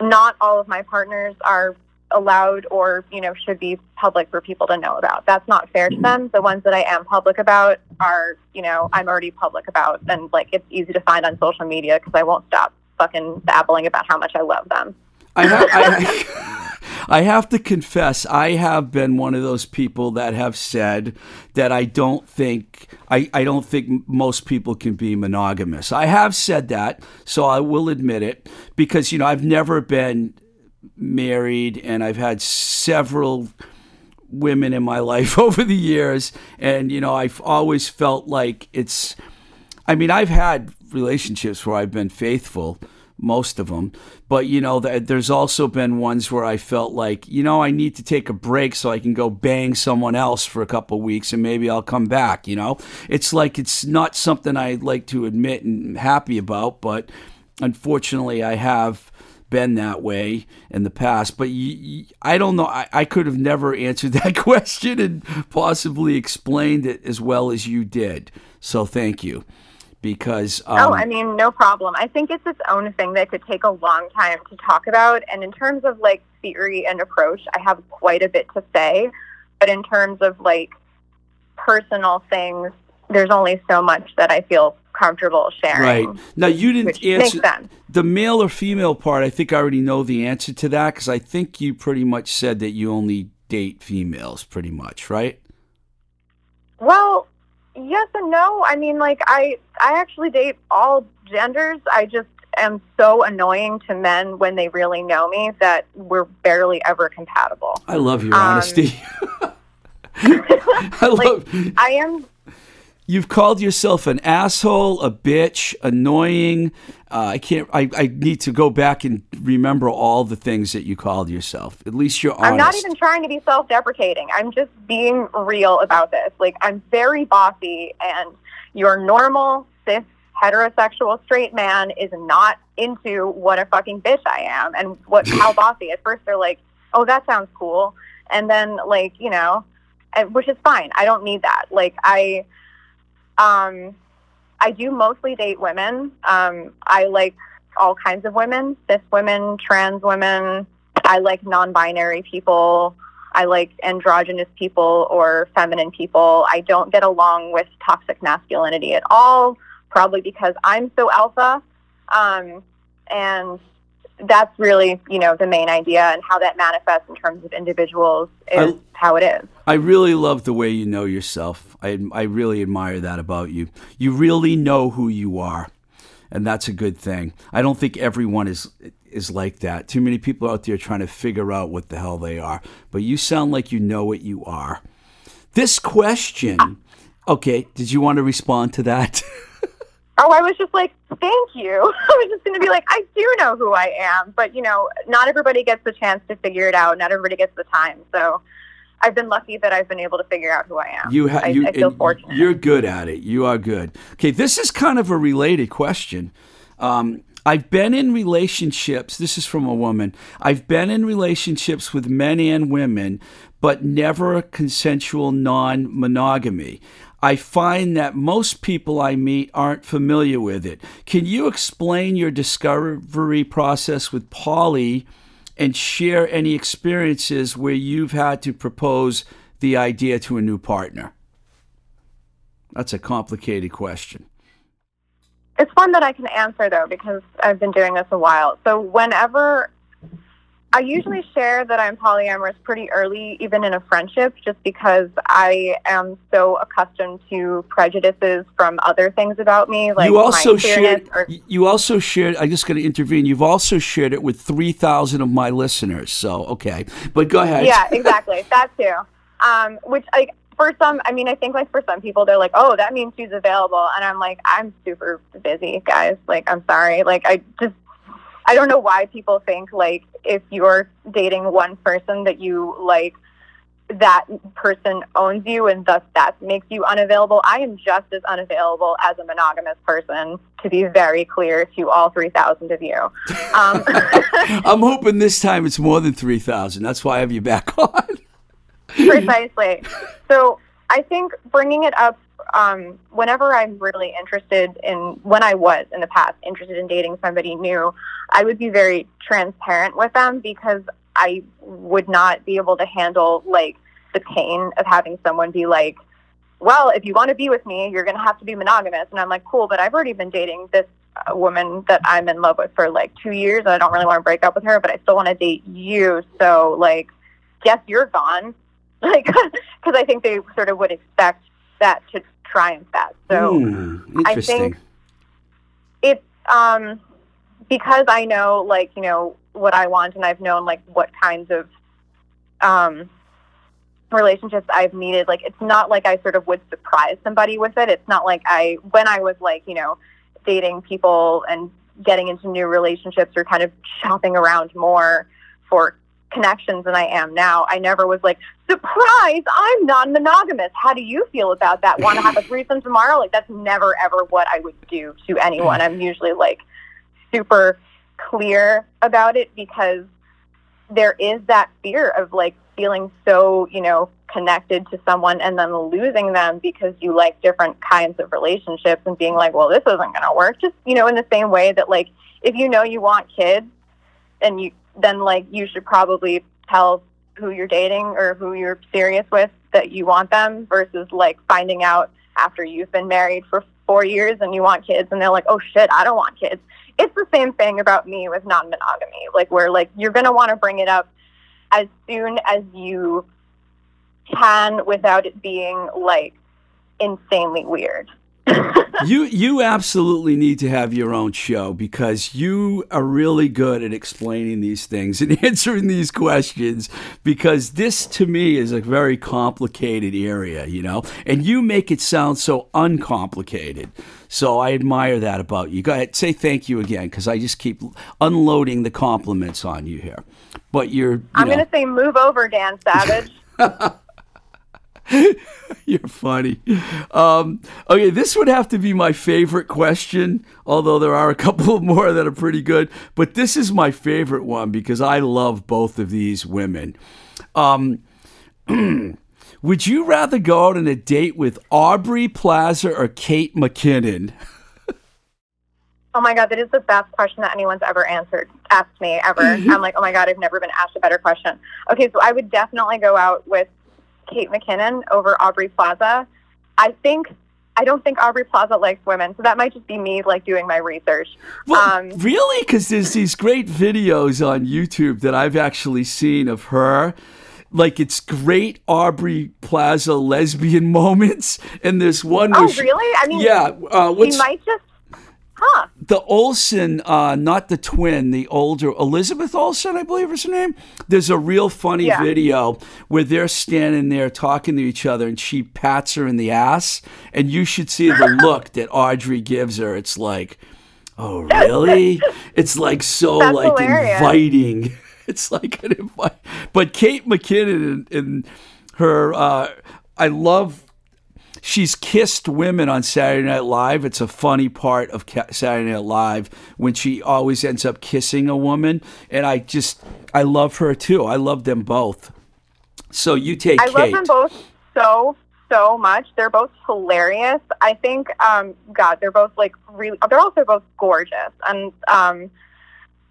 not all of my partners are allowed or you know should be public for people to know about. That's not fair to mm-hmm. them. The ones that i am public about are you know i'm already public about and like it's easy to find on social media because i won't stop fucking babbling about how much i love them. I, have, I, I have to confess, I have been one of those people that have said that I don't think I, I don't think most people can be monogamous. I have said that, so I will admit it because you know I've never been married and I've had several women in my life over the years and you know I've always felt like it's I mean I've had relationships where I've been faithful most of them. But you know, there's also been ones where I felt like, you know, I need to take a break so I can go bang someone else for a couple weeks and maybe I'll come back. You know, it's like it's not something I'd like to admit and happy about, but unfortunately, I have been that way in the past. But you, I don't know. I, I could have never answered that question and possibly explained it as well as you did. So thank you because um, oh i mean no problem. I think it's its own thing that could take a long time to talk about. And in terms of like theory and approach i have quite a bit to say. But in terms of like personal things there's only so much that i feel comfortable sharing. Right. Now you didn't answer the male or female part. I think i already know the answer to that because i think you pretty much said that you only date females pretty much right? Well yes and no. I mean, like I I actually date all genders. I just am so annoying to men when they really know me that we're barely ever compatible. I love your um, honesty. I love. I am. You've called yourself an asshole, a bitch, annoying. Uh, I can't. I, I need to go back and remember all the things that you called yourself. At least you're honest. I'm not even trying to be self-deprecating. I'm just being real about this. Like I'm very bossy, and your normal cis heterosexual straight man is not into what a fucking bitch I am and what how bossy. At first they're like, "Oh, that sounds cool," and then like you know, which is fine. I don't need that. Like I um, I do mostly date women. Um, I like all kinds of women, cis women, trans women. I like non-binary people. I like androgynous people or feminine people. I don't get along with toxic masculinity at all, probably because I'm so alpha. Um, and that's really, you know, the main idea and how that manifests in terms of individuals is I, how it is. I really love the way you know yourself. I, I really admire that about you. You really know who you are, and that's a good thing. I don't think everyone is is like that. Too many people out there trying to figure out what the hell they are, but you sound like you know what you are. This question, okay, did you want to respond to that? Oh, I was just like, thank you. I was just going to be like, I do know who I am, but you know, not everybody gets the chance to figure it out. Not everybody gets the time. So I've been lucky that I've been able to figure out who I am. You, ha- I, you I feel fortunate. You're good at it. You are good. Okay, this is kind of a related question. Um, I've been in relationships. This is from a woman. I've been in relationships with men and women, but never consensual non monogamy. I find that most people I meet aren't familiar with it. Can you explain your discovery process with poly and share any experiences where you've had to propose the idea to a new partner? That's a complicated question. It's one that I can answer though because I've been doing this a while. So whenever I usually share that I'm polyamorous pretty early, even in a friendship, just because I am so accustomed to prejudices from other things about me, like you also shared. Or, you also shared. I'm just going to intervene. You've also shared it with three thousand of my listeners. So okay, but go ahead. Yeah, exactly. that too. Um, which like for some, I mean, I think like for some people, they're like, oh, that means she's available, and I'm like, I'm super busy, guys. Like, I'm sorry. Like, I just I don't know why people think like if you're dating one person that you like that person owns you and thus that makes you unavailable. I am just as unavailable as a monogamous person, to be very clear to all 3,000 of you. Um, I'm hoping this time it's more than 3,000. That's why I have you back on. Precisely. So I think bringing it up um, whenever I'm really interested in, when I was in the past interested in dating somebody new, I would be very transparent with them because I would not be able to handle like the pain of having someone be like, well, if you want to be with me, you're going to have to be monogamous. And I'm like, cool, but I've already been dating this uh, woman that I'm in love with for like two years. And I don't really want to break up with her, but I still want to date you. So, like, guess you're gone. Like, because I think they sort of would expect that to triumph at. So mm, I think it's um, because I know like you know what I want and I've known like what kinds of um, relationships I've needed. Like it's not like I sort of would surprise somebody with it. It's not like I when I was like you know dating people and getting into new relationships or kind of shopping around more for connections than I am now. I never was like, surprise, I'm non monogamous. How do you feel about that? Want to have a threesome tomorrow? Like, that's never, ever what I would do to anyone. Mm. I'm usually like super clear about it because there is that fear of like feeling so, you know, connected to someone and then losing them because you like different kinds of relationships and being like, well, this isn't going to work. Just, you know, in the same way that like if you know you want kids and you then like you should probably tell who you're dating or who you're serious with that you want them versus like finding out after you've been married for four years and you want kids and they're like, oh shit, I don't want kids. It's the same thing about me with non monogamy. Like, where like you're going to want to bring it up as soon as you can without it being like insanely weird. You you absolutely need to have your own show because you are really good at explaining these things and answering these questions because this to me is a very complicated area, you know. And you make it sound so uncomplicated. So I admire that about you. Go ahead, say thank you again because I just keep unloading the compliments on you here. But you're. You I'm going to say move over, Dan Savage. You're funny. Um, okay, this would have to be my favorite question, although there are a couple more that are pretty good. But this is my favorite one because I love both of these women. Um, would you rather go out on a date with Aubrey Plaza or Kate McKinnon? Oh my god, that is the best question that anyone's ever answered, asked me ever. I'm like, oh my god, I've never been asked a better question. Okay, so I would definitely go out with Kate McKinnon over Aubrey Plaza. I think I don't think Aubrey Plaza likes women, so that might just be me like doing my research. Well, um, really, because there's these great videos on YouTube that I've actually seen of her. Like it's great Aubrey Plaza lesbian moments, and this one. Oh, really? I mean, yeah. Uh, he might just Huh. The Olsen, uh, not the twin, the older Elizabeth Olsen, I believe is her name. There's a real funny yeah. video where they're standing there talking to each other and she pats her in the ass. And you should see the look that Audrey gives her. It's like, oh, really? it's like so That's like hilarious. inviting. It's like an invite. But Kate McKinnon and, and her, uh, I love she's kissed women on Saturday Night Live. It's a funny part of Saturday Night Live when she always ends up kissing a woman, and I just I love her too. I love them both. So you take. I Kate. love them both so so much. They're both hilarious. I think, um, God, they're both like really. They're also both gorgeous and um,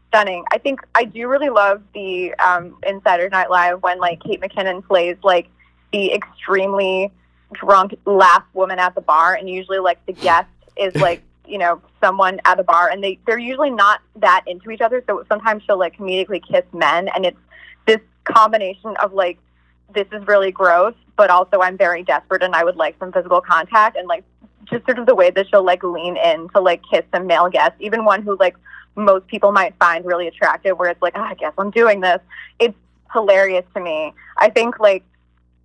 stunning. I think I do really love the um, in Saturday Night Live when like Kate McKinnon plays like the extremely drunk last woman at the bar, and usually like the guest is like you know someone at the bar, and they they're usually not that into each other. So sometimes she'll like comedically kiss men, and it's this combination of like this is really gross, but also I'm very desperate and I would like some physical contact, and like just sort of the way that she'll like lean in to like kiss some male guests, even one who like most people might find really attractive, where it's like, oh, I guess I'm doing this. It's hilarious to me. I think like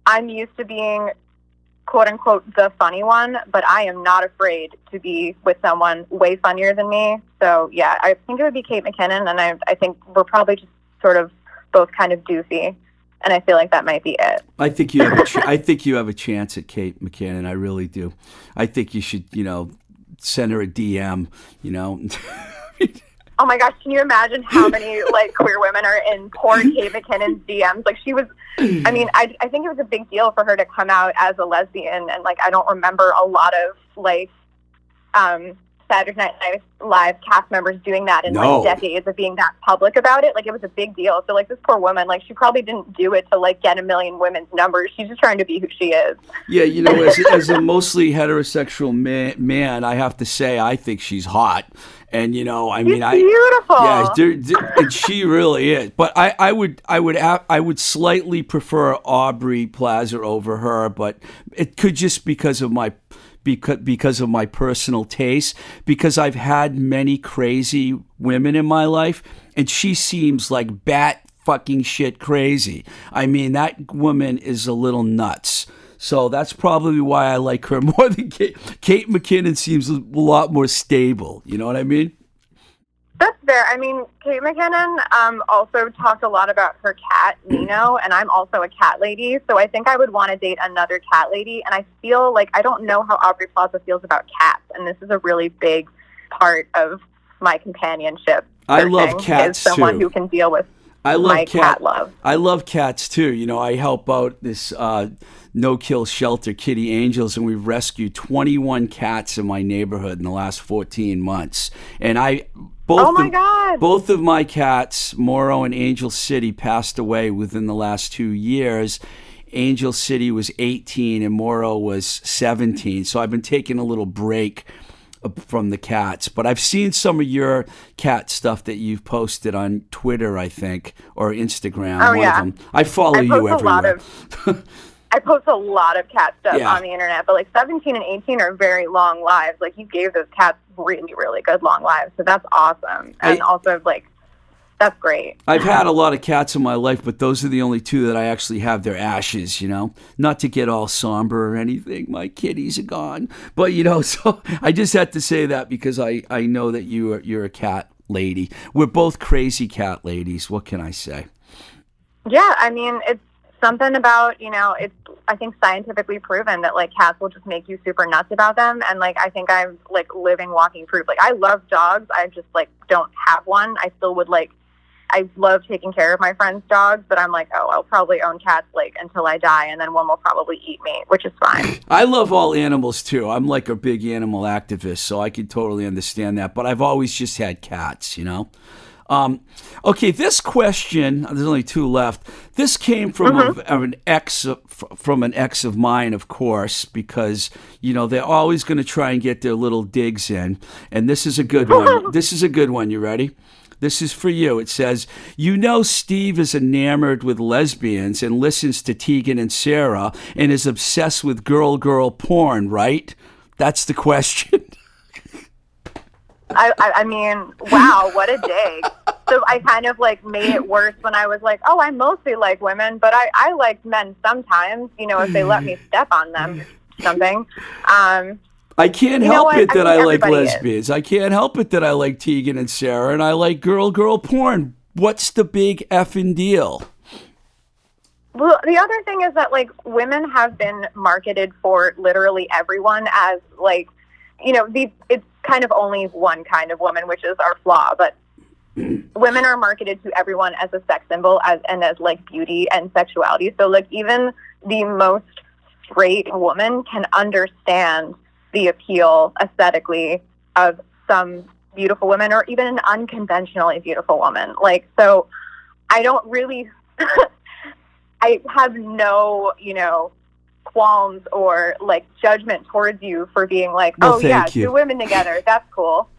I'm used to being quote unquote the funny one, but I am not afraid to be with someone way funnier than me. So yeah, I think it would be Kate McKinnon, and I I think we're probably just sort of both kind of doofy, and I feel like that might be it. I think you have a ch- I think you have a chance at Kate McKinnon. I really do. I think you should you know send her a DM. You know. oh my gosh, can you imagine how many like queer women are in poor Kate McKinnon's DMs? Like she was, I mean, I, I think it was a big deal for her to come out as a lesbian, and like I don't remember a lot of like um, Saturday Night Live, Live cast members doing that in No. like decades of being that public about it. Like it was a big deal. So like this poor woman, like she probably didn't do it to like get a million women's numbers. She's just trying to be who she is. Yeah, you know, as, as a mostly heterosexual man, man, I have to say I think she's hot. And you know, I mean, I beautiful. yeah, there- there- and she really is. But I, I would, I would, I would slightly prefer Aubrey Plaza over her, but it could just because of my. Because, because of my personal taste, because I've had many crazy women in my life, and she seems like bat fucking shit crazy. I mean, that woman is a little nuts. So that's probably why I like her more than Kate. Kate McKinnon seems a lot more stable. You know what I mean? That's fair. I mean, Kate McKinnon um, also talked a lot about her cat, Nino, and I'm also a cat lady, so I think I would want to date another cat lady. And I feel like I don't know how Aubrey Plaza feels about cats, and this is a really big part of my companionship. I love cats, is someone too. who can deal with I love my cat love. I love cats too. You know, I help out this uh, no kill shelter, Kitty Angels, and we've rescued 21 cats in my neighborhood in the last 14 months. And I both Oh my of, God. both of my cats, Moro and Angel City, passed away within the last two years. Angel City was 18 and Moro was 17. So I've been taking a little break Uh, from the cats, but I've seen some of your cat stuff that you've posted on Twitter, I think, or Instagram. Oh, one yeah. of them. I follow I you everywhere. lot of I post a lot of cat stuff Yeah. on the internet, but like 17 and 18 are very long lives. Like you gave those cats really, really good long lives, so that's awesome. And I- also like that's great. I've had a lot of cats in my life, but those are the only two that I actually have their ashes, you know? Not to get all somber or anything. My kitties are gone. But, you know, so I just had to say that because I, I know that you are, you're a cat lady. We're both crazy cat ladies. What can I say? Yeah, I mean, it's something about, you know, it's I think scientifically proven that like cats will just make you super nuts about them and like I think I'm like living walking proof. Like I love dogs. I just like don't have one. I still would like I love taking care of my friends' dogs, but I'm like, oh, I'll probably own cats like until I die and then one will probably eat me, which is fine. I love all animals too. I'm like a big animal activist, so I can totally understand that. But I've always just had cats, you know. Um, okay, this question. There's only two left. This came from a, an ex from an ex of mine, of course, because you know they're always going to try and get their little digs in. And this is a good one. this is a good one. You ready? This is for you. It says, You know, Steve is enamored with lesbians and listens to Tegan and Sara and is obsessed with girl girl porn, right? That's the question. I, I I mean, wow, what a day. So I kind of like made it worse when I was like, oh, I mostly like women, but I, I like men sometimes, you know, if they let me step on them something. Um, I can't You help it I that think I, like everybody is. lesbians. I can't help it that I like Tegan and Sara and I like girl girl porn. What's the big effing deal? well, the other thing is that like women have been marketed for literally everyone as like, you know, the it's kind of only one kind of woman, which is our flaw, but women are marketed to everyone as a sex symbol as and as like beauty and sexuality. So like even the most straight woman can understand the appeal aesthetically of some beautiful women or even an unconventionally beautiful woman. Like so I don't really I have no, you know, qualms or like judgment towards you for being like, Well, oh yeah, you. two women together, that's cool.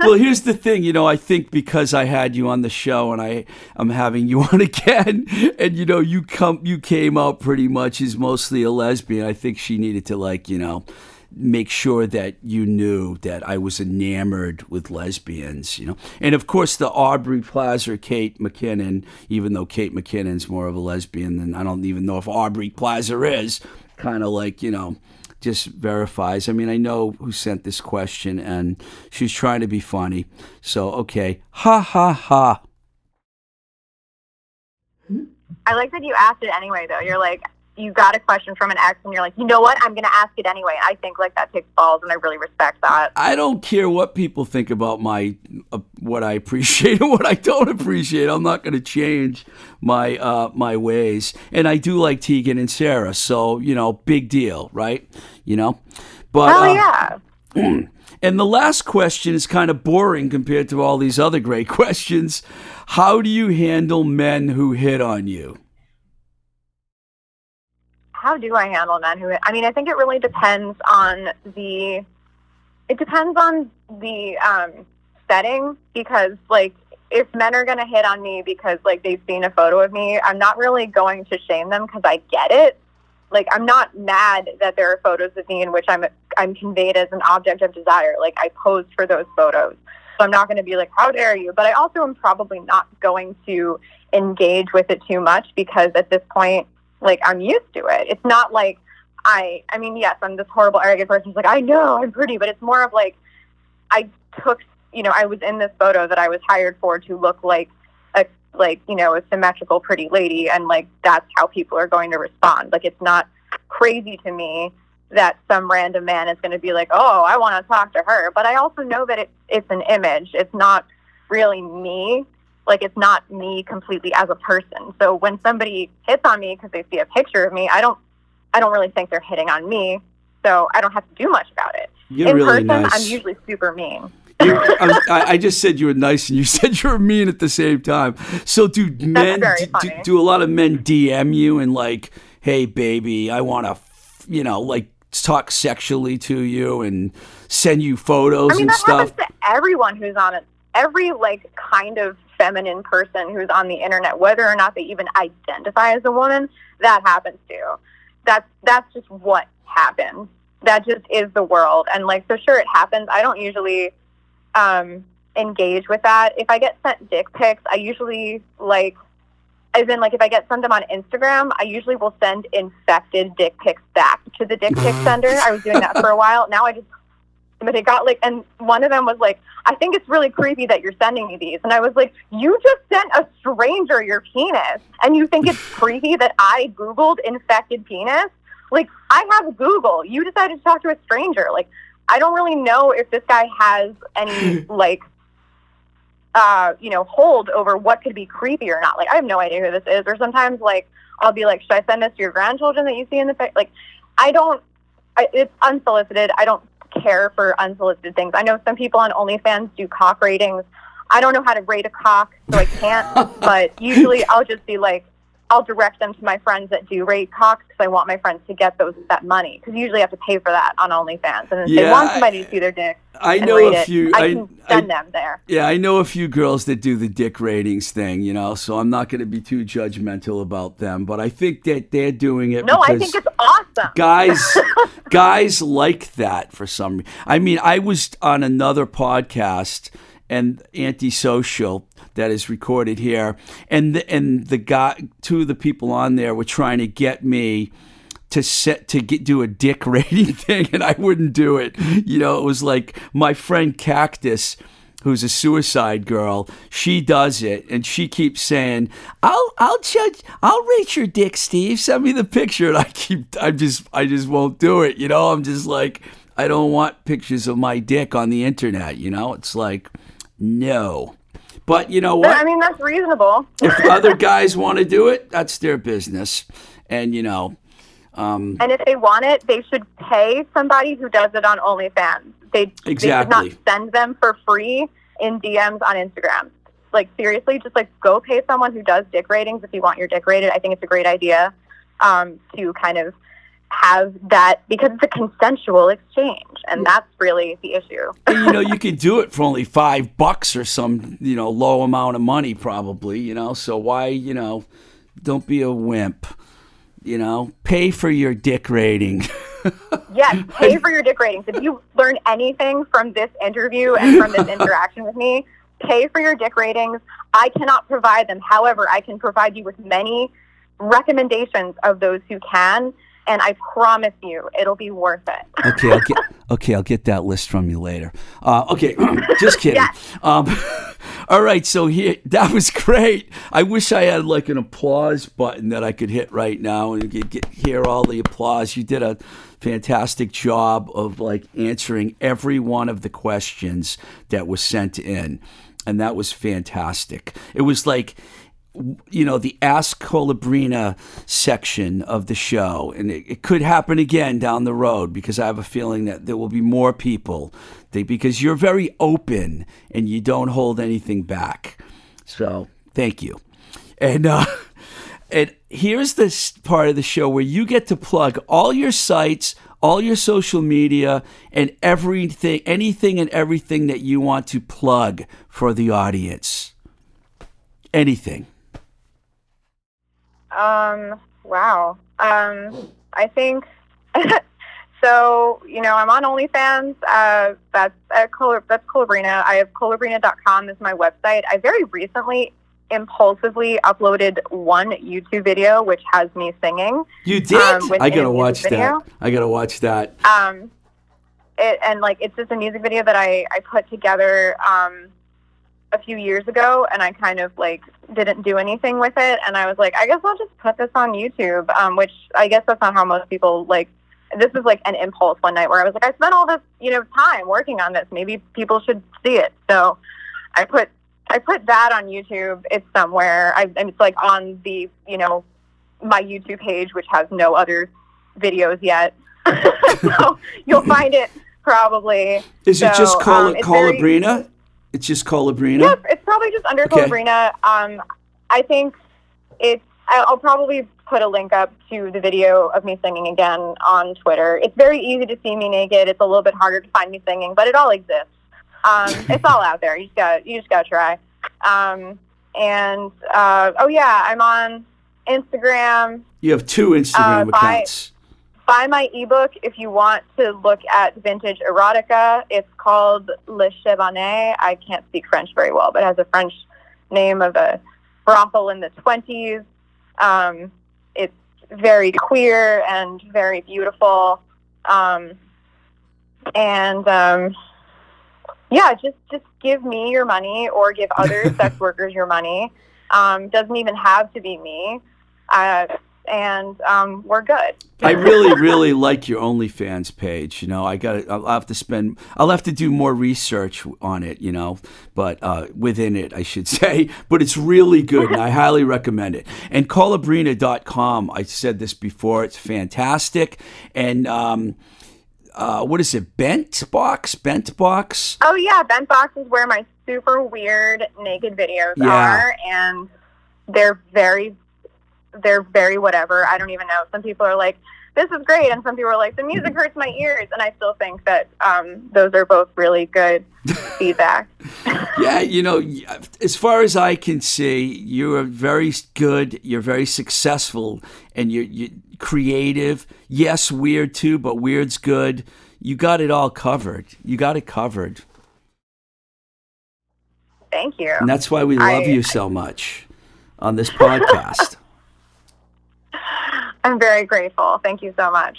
well, here's the thing, you know, I think because I had you on the show and I I'm having you on again and you know, you come you came out pretty much as mostly a lesbian. I think she needed to like, you know, make sure that you knew that I was enamored with lesbians, you know. And of course the Aubrey Plaza Kate McKinnon, even though Kate McKinnon's more of a lesbian than I don't even know if Aubrey Plaza is, kind of like, you know, just verifies. I mean, I know who sent this question, and she's trying to be funny. So, okay, ha ha ha. I like that you asked it anyway, though. You're like, you got a question from an ex, and you're like, you know what? I'm going to ask it anyway. I think like that takes balls, and I really respect that. I don't care what people think about my uh, what I appreciate and what I don't appreciate. I'm not going to change my uh, my ways, and I do like Tegan and Sara. So you know, big deal, right? You know, but Oh uh, yeah. And the last question is kind of boring compared to all these other great questions. How do you handle men who hit on you? How do I handle men who? I mean, I think it really depends on the. It depends on the um, setting because, like, if men are going to hit on me because like they've seen a photo of me, I'm not really going to shame them because I get it. Like, I'm not mad that there are photos of me in which I'm I'm conveyed as an object of desire. Like, I posed for those photos, so I'm not going to be like, "How dare you?" But I also am probably not going to engage with it too much because at this point, like, I'm used to it. It's not like I. I mean, yes, I'm this horrible arrogant person who's like, "I know I'm pretty," but it's more of like I took. You know, I was in this photo that I was hired for to look like a like you know a symmetrical pretty lady and like that's how people are going to respond like it's not crazy to me that some random man is going to be like oh i want to talk to her but i also know that it, it's an image it's not really me like it's not me completely as a person so when somebody hits on me because they see a picture of me i don't i don't really think they're hitting on me so i don't have to do much about it You're in really person nice. i'm usually super mean I, I just said you were nice, and you said you were mean at the same time. So, do men do, do, do a lot of men DM you and like, hey, baby, I want to, you know, like talk sexually to you and send you photos I mean, and that stuff? happens to everyone who's on it. Every like kind of feminine person who's on the internet, whether or not they even identify as a woman, that happens too. that's that's just what happens. That just is the world. And like, so sure, it happens. I don't usually um, engage with that. If I get sent dick pics, I usually like, as in like, if I get sent them on Instagram, I usually will send infected dick pics back to the dick pic sender. I was doing that for a while. Now I just but it got like, and one of them was like, I think it's really creepy that you're sending me these. And I was like, you just sent a stranger your penis and you think it's creepy that I Googled infected penis? Like, I have Google. You decided to talk to a stranger. Like, I don't really know if this guy has any, like, uh, you know, hold over what could be creepy or not. Like, I have no idea who this is. Or sometimes, like, I'll be like, should I send this to your grandchildren that you see in the, like, I don't, I, it's unsolicited. I don't care for unsolicited things. I know some people on OnlyFans do cock ratings. I don't know how to rate a cock, so I can't. but usually, I'll just be like, I'll direct them to my friends that do rate cocks because I want my friends to get those that money because you usually have to pay for that on OnlyFans, and if Yeah, they want somebody to see their dick. I know a it, few. I I- can I- send them there. Yeah, I know a few girls that do the dick ratings thing, you know, so I'm not going to be too judgmental about them, but I think that they're doing it No, I think it's awesome. guys guys like that for some reason. I mean, I was on another podcast and antisocial that is recorded here and the, and the guy two of the people on there were trying to get me to set to get do a dick rating thing and I wouldn't do it. You know, it was like my friend Cactus who's a suicide girl, she does it and she keeps saying, "I'll I'll judge I'll rate your dick, Steve. Send me the picture." And I keep I just I just won't do it, you know? I'm just like I don't want pictures of my dick on the internet, you know? It's like no. But you know what? I mean, that's reasonable. if other guys want to do it, that's their business. And you know, um, And if they want it, they should pay somebody who does it on OnlyFans. They, they Exactly. should not send them for free in DMs on Instagram. Like seriously, just like go pay someone who does dick ratings if you want your dick rated. I think it's a great idea um, to kind of have that because it's a consensual exchange, and that's really the issue. and, you know, you could do it for only five bucks or some, you know, low amount of money, probably. You know, so why, you know, don't be a wimp. You know, pay for your dick rating. Yes, pay for your dick ratings. If you learn anything from this interview and from this interaction with me, pay for your dick ratings. I cannot provide them. However, I can provide you with many recommendations of those who can, and I promise you it'll be worth it. Okay, I'll get okay. I'll get that list from you later. Uh, okay, just kidding. Yes. Um, all right, so here that was great. I wish I had like an applause button that I could hit right now and get, get hear all the applause. You did a fantastic job of like answering every one of the questions that was sent in, and that was fantastic. It was like you know, the Ask Colabrina section of the show. And it, it could happen again down the road because I have a feeling that there will be more people they, because you're very open and you don't hold anything back. So thank you. And, uh, and here's this part of the show where you get to plug all your sites, all your social media, and everything, anything and everything that you want to plug for the audience. Anything. Um, wow. Um, I think so. You know, I'm on OnlyFans. Uh, that's at Col- that's Colabrina. I have colabrina.com is my website. I very recently impulsively uploaded one YouTube video which has me singing. You did? Um, I gotta a music watch that. I gotta watch that. Um, it, and like it's just a music video that I I put together um a few years ago, and I kind of like didn't do anything with it, and I was like, I guess I'll just put this on YouTube. Um, which I guess that's not how most people like. This is like an impulse one night where I was like, I spent all this you know time working on this. Maybe people should see it. So I put I put that on YouTube. It's somewhere. I, and it's like on the you know my YouTube page, which has no other videos yet. so you'll find it probably. Is it just Col- um, it's very- Colabrina? It's just Colabrina? Yep, it's probably just under Okay. Colabrina. Um, I think it's. I'll probably put a link up to the video of me singing again on Twitter. It's very easy to see me naked. It's a little bit harder to find me singing, but it all exists. Um, it's all out there. You just got. You just got to try. Um, and uh, oh yeah, I'm on Instagram. You have two Instagram Uh, accounts. Buy my ebook if you want to look at vintage erotica. It's called Le Chabanais. I can't speak French very well, but it has a French name of a brothel in the 20s. Um, it's very queer and very beautiful. Um, and um, yeah, just just give me your money or give other sex workers your money. Um, doesn't even have to be me. Uh, and um, we're good. I really, really like your OnlyFans page. You know, I got. I'll have to spend. I'll have to do more research on it. You know, but uh, within it, I should say. But it's really good, and I highly recommend it. And colabrina.com. I said this before. It's fantastic. And um, uh, what is it? Bent box. Bent box. Oh yeah, Bent box is where my super weird naked videos Yeah. are, and they're very, they're very whatever. I don't even know. Some people are like, "This is great," and some people are like, "The music hurts my ears," and I still think that um, those are both really good feedback. yeah, you know, as far as I can see, you are very good. You're very successful, and you're, you're creative. Yes, weird too, but weird's good. You got it all covered. You got it covered, Thank you. and that's why we love I- you so much on this podcast. I'm very grateful. Thank you so much.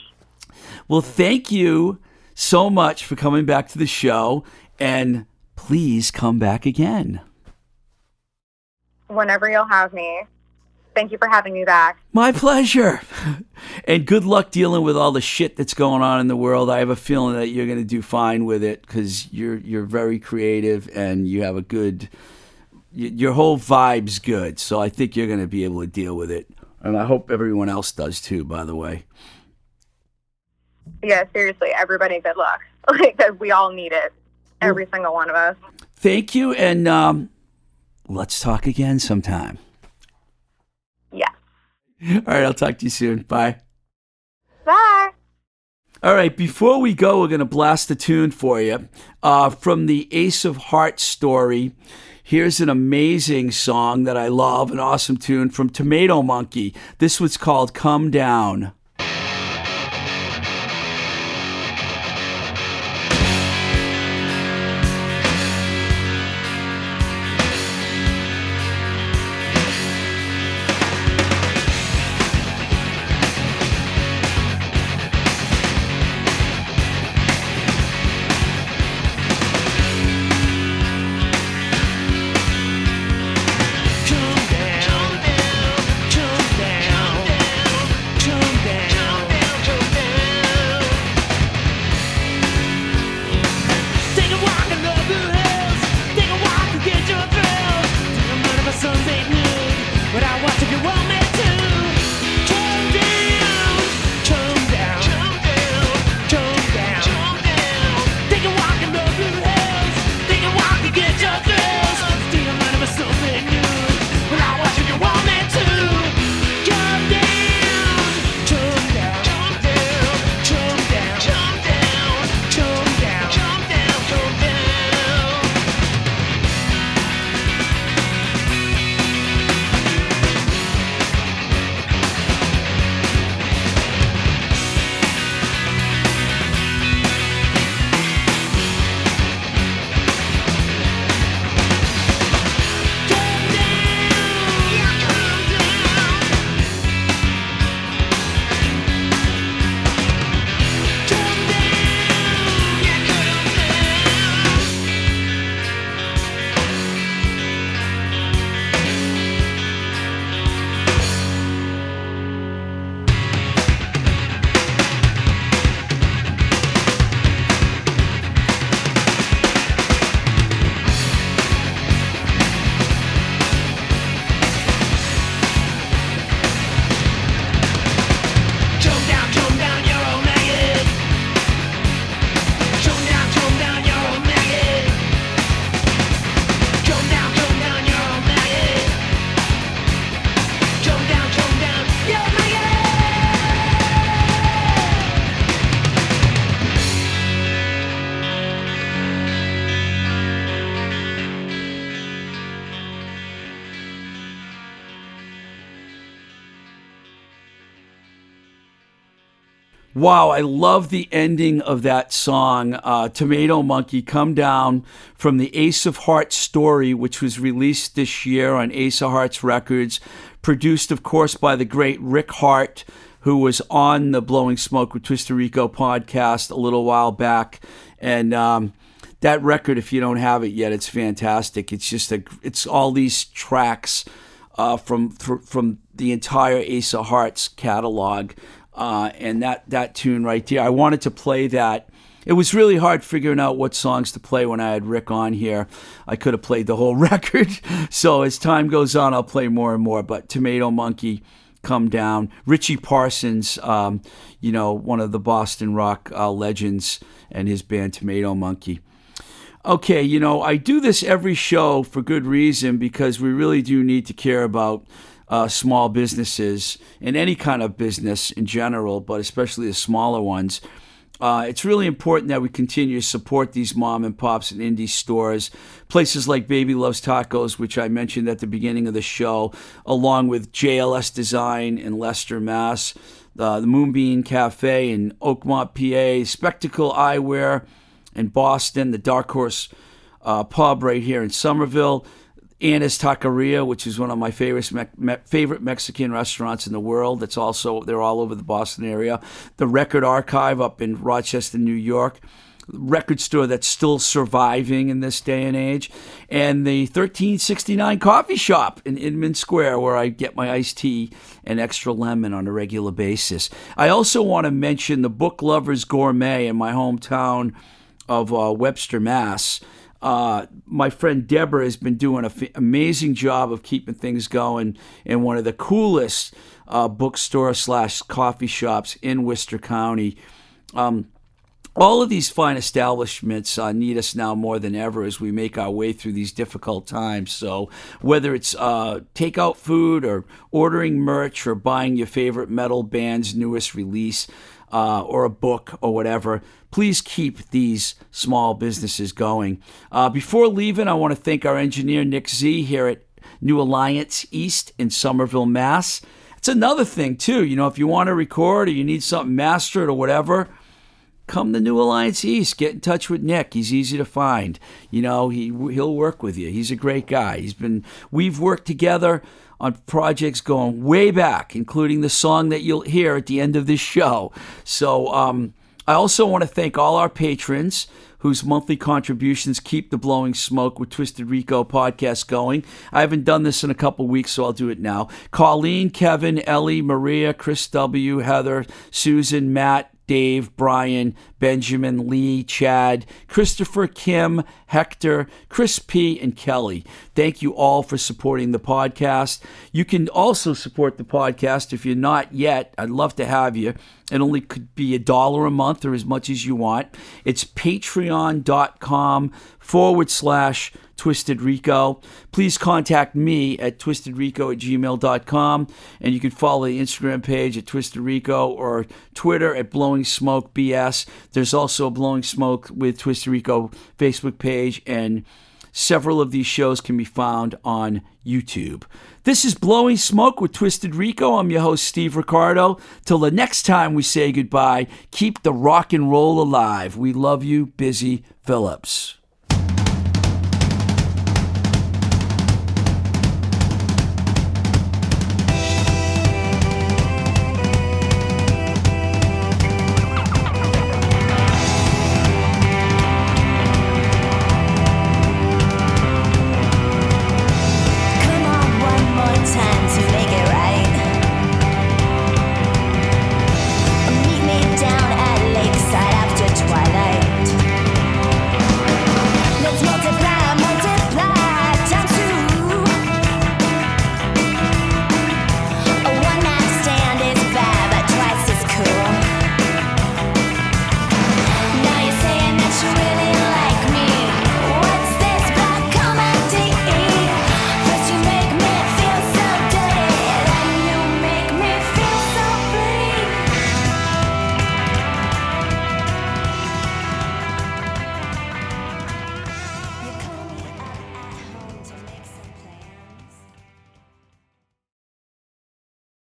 well, thank you so much for coming back to the show, and please come back again. Whenever you'll have me. Thank you for having me back. My pleasure. And good luck dealing with all the shit that's going on in the world. I have a feeling that you're going to do fine with it because you're you're very creative and you have a good. Your whole vibe's good, so I think you're going to be able to deal with it. And I hope everyone else does too. By the way, Yeah, seriously, everybody, good luck. Like, we all need it. Every single one of us. thank you, and um, let's talk again sometime. Yeah. All right, I'll talk to you soon. Bye. Bye. All right, before we go, we're going to blast a tune for you uh, from the Ace of Hearts story. Here's an amazing song that I love, an awesome tune from Tomato Monkey. This was called Come Down. Wow, I love the ending of that song, uh, Tomato Monkey, Come Down from the Ace of Hearts story, which was released this year on Ace of Hearts Records, produced, of course, by the great Rick Harte, who was on the Blowing Smoke with Twisted Rico podcast a little while back. And, um, that record, if you don't have it yet, it's fantastic. It's just a, it's all these tracks uh, from from the entire Ace of Hearts catalog uh, and that that tune right there. I wanted to play that. It was really hard figuring out what songs to play when I had Rick on here. I could have played the whole record. So as time goes on, I'll play more and more. But Tomato Monkey, Come Down, Richie Parsons, um, you know, one of the Boston rock uh, legends, and his band Tomato Monkey. Okay, you know, I do this every show for good reason because we really do need to care about uh, small businesses and any kind of business in general, but especially the smaller ones. Uh, it's really important that we continue to support these mom and pops and indie stores, places like Baby Loves Tacos, which I mentioned at the beginning of the show, along with JLS Design in Leicester, Mass, uh, the Moonbeam Cafe in Oakmont, PA, Spectacle Eyewear in Boston, the Dark Horse uh, Pub right here in Somerville, Anna's Taqueria, which is one of my favorite me- favorite Mexican restaurants in the world. That's also they're all over the Boston area. The Record Archive up in Rochester, New York. Record store that's still surviving in this day and age, and the 1369 coffee shop in Inman Square, where I get my iced tea and extra lemon on a regular basis. I also want to mention the Book Lovers Gourmet in my hometown of uh, Webster, Mass. Uh, my friend Deborah has been doing an f- amazing job of keeping things going in one of the coolest uh, bookstore slash coffee shops in Worcester County. Um, all of these fine establishments uh, need us now more than ever as we make our way through these difficult times. So, whether it's uh, takeout food or ordering merch or buying your favorite metal band's newest release, uh, or a book or whatever, please keep these small businesses going. Uh, before leaving, I want to thank our engineer, Nick Z, here at New Alliance East in Somerville, Mass. It's another thing, too. You know, if you want to record or you need something mastered or whatever, come to New Alliance East. Get in touch with Nick. He's easy to find. You know, he he'll work with you. He's a great guy. He's been we've worked together on projects going way back, including the song that you'll hear at the end of this show. So um, I also want to thank all our patrons whose monthly contributions keep the Blowing Smoke with Twisted Rico podcast going. I haven't done this in a couple weeks, so I'll do it now. Colleen, Kevin, Ellie, Maria, Chris W., Heather, Susan, Matt, Dave, Brian, Benjamin, Lee, Chad, Christopher, Kim, Hector, Chris P., and Kelly. Thank you all for supporting the podcast. You can also support the podcast if you're not yet. I'd love to have you. It only could be a dollar a month or as much as you want. It's patreon.com forward slash Twisted Rico. Please contact me at twistedrico at gmail.com. And you can follow the Instagram page at Twisted Rico or Twitter at Blowing Smoke BS. There's also a Blowing Smoke with Twisted Rico Facebook page, and several of these shows can be found on YouTube. This is Blowing Smoke with Twisted Rico. I'm your host, Steve Ricardo. Till the next time we say goodbye, keep the rock and roll alive. We love you, Busy Phillips.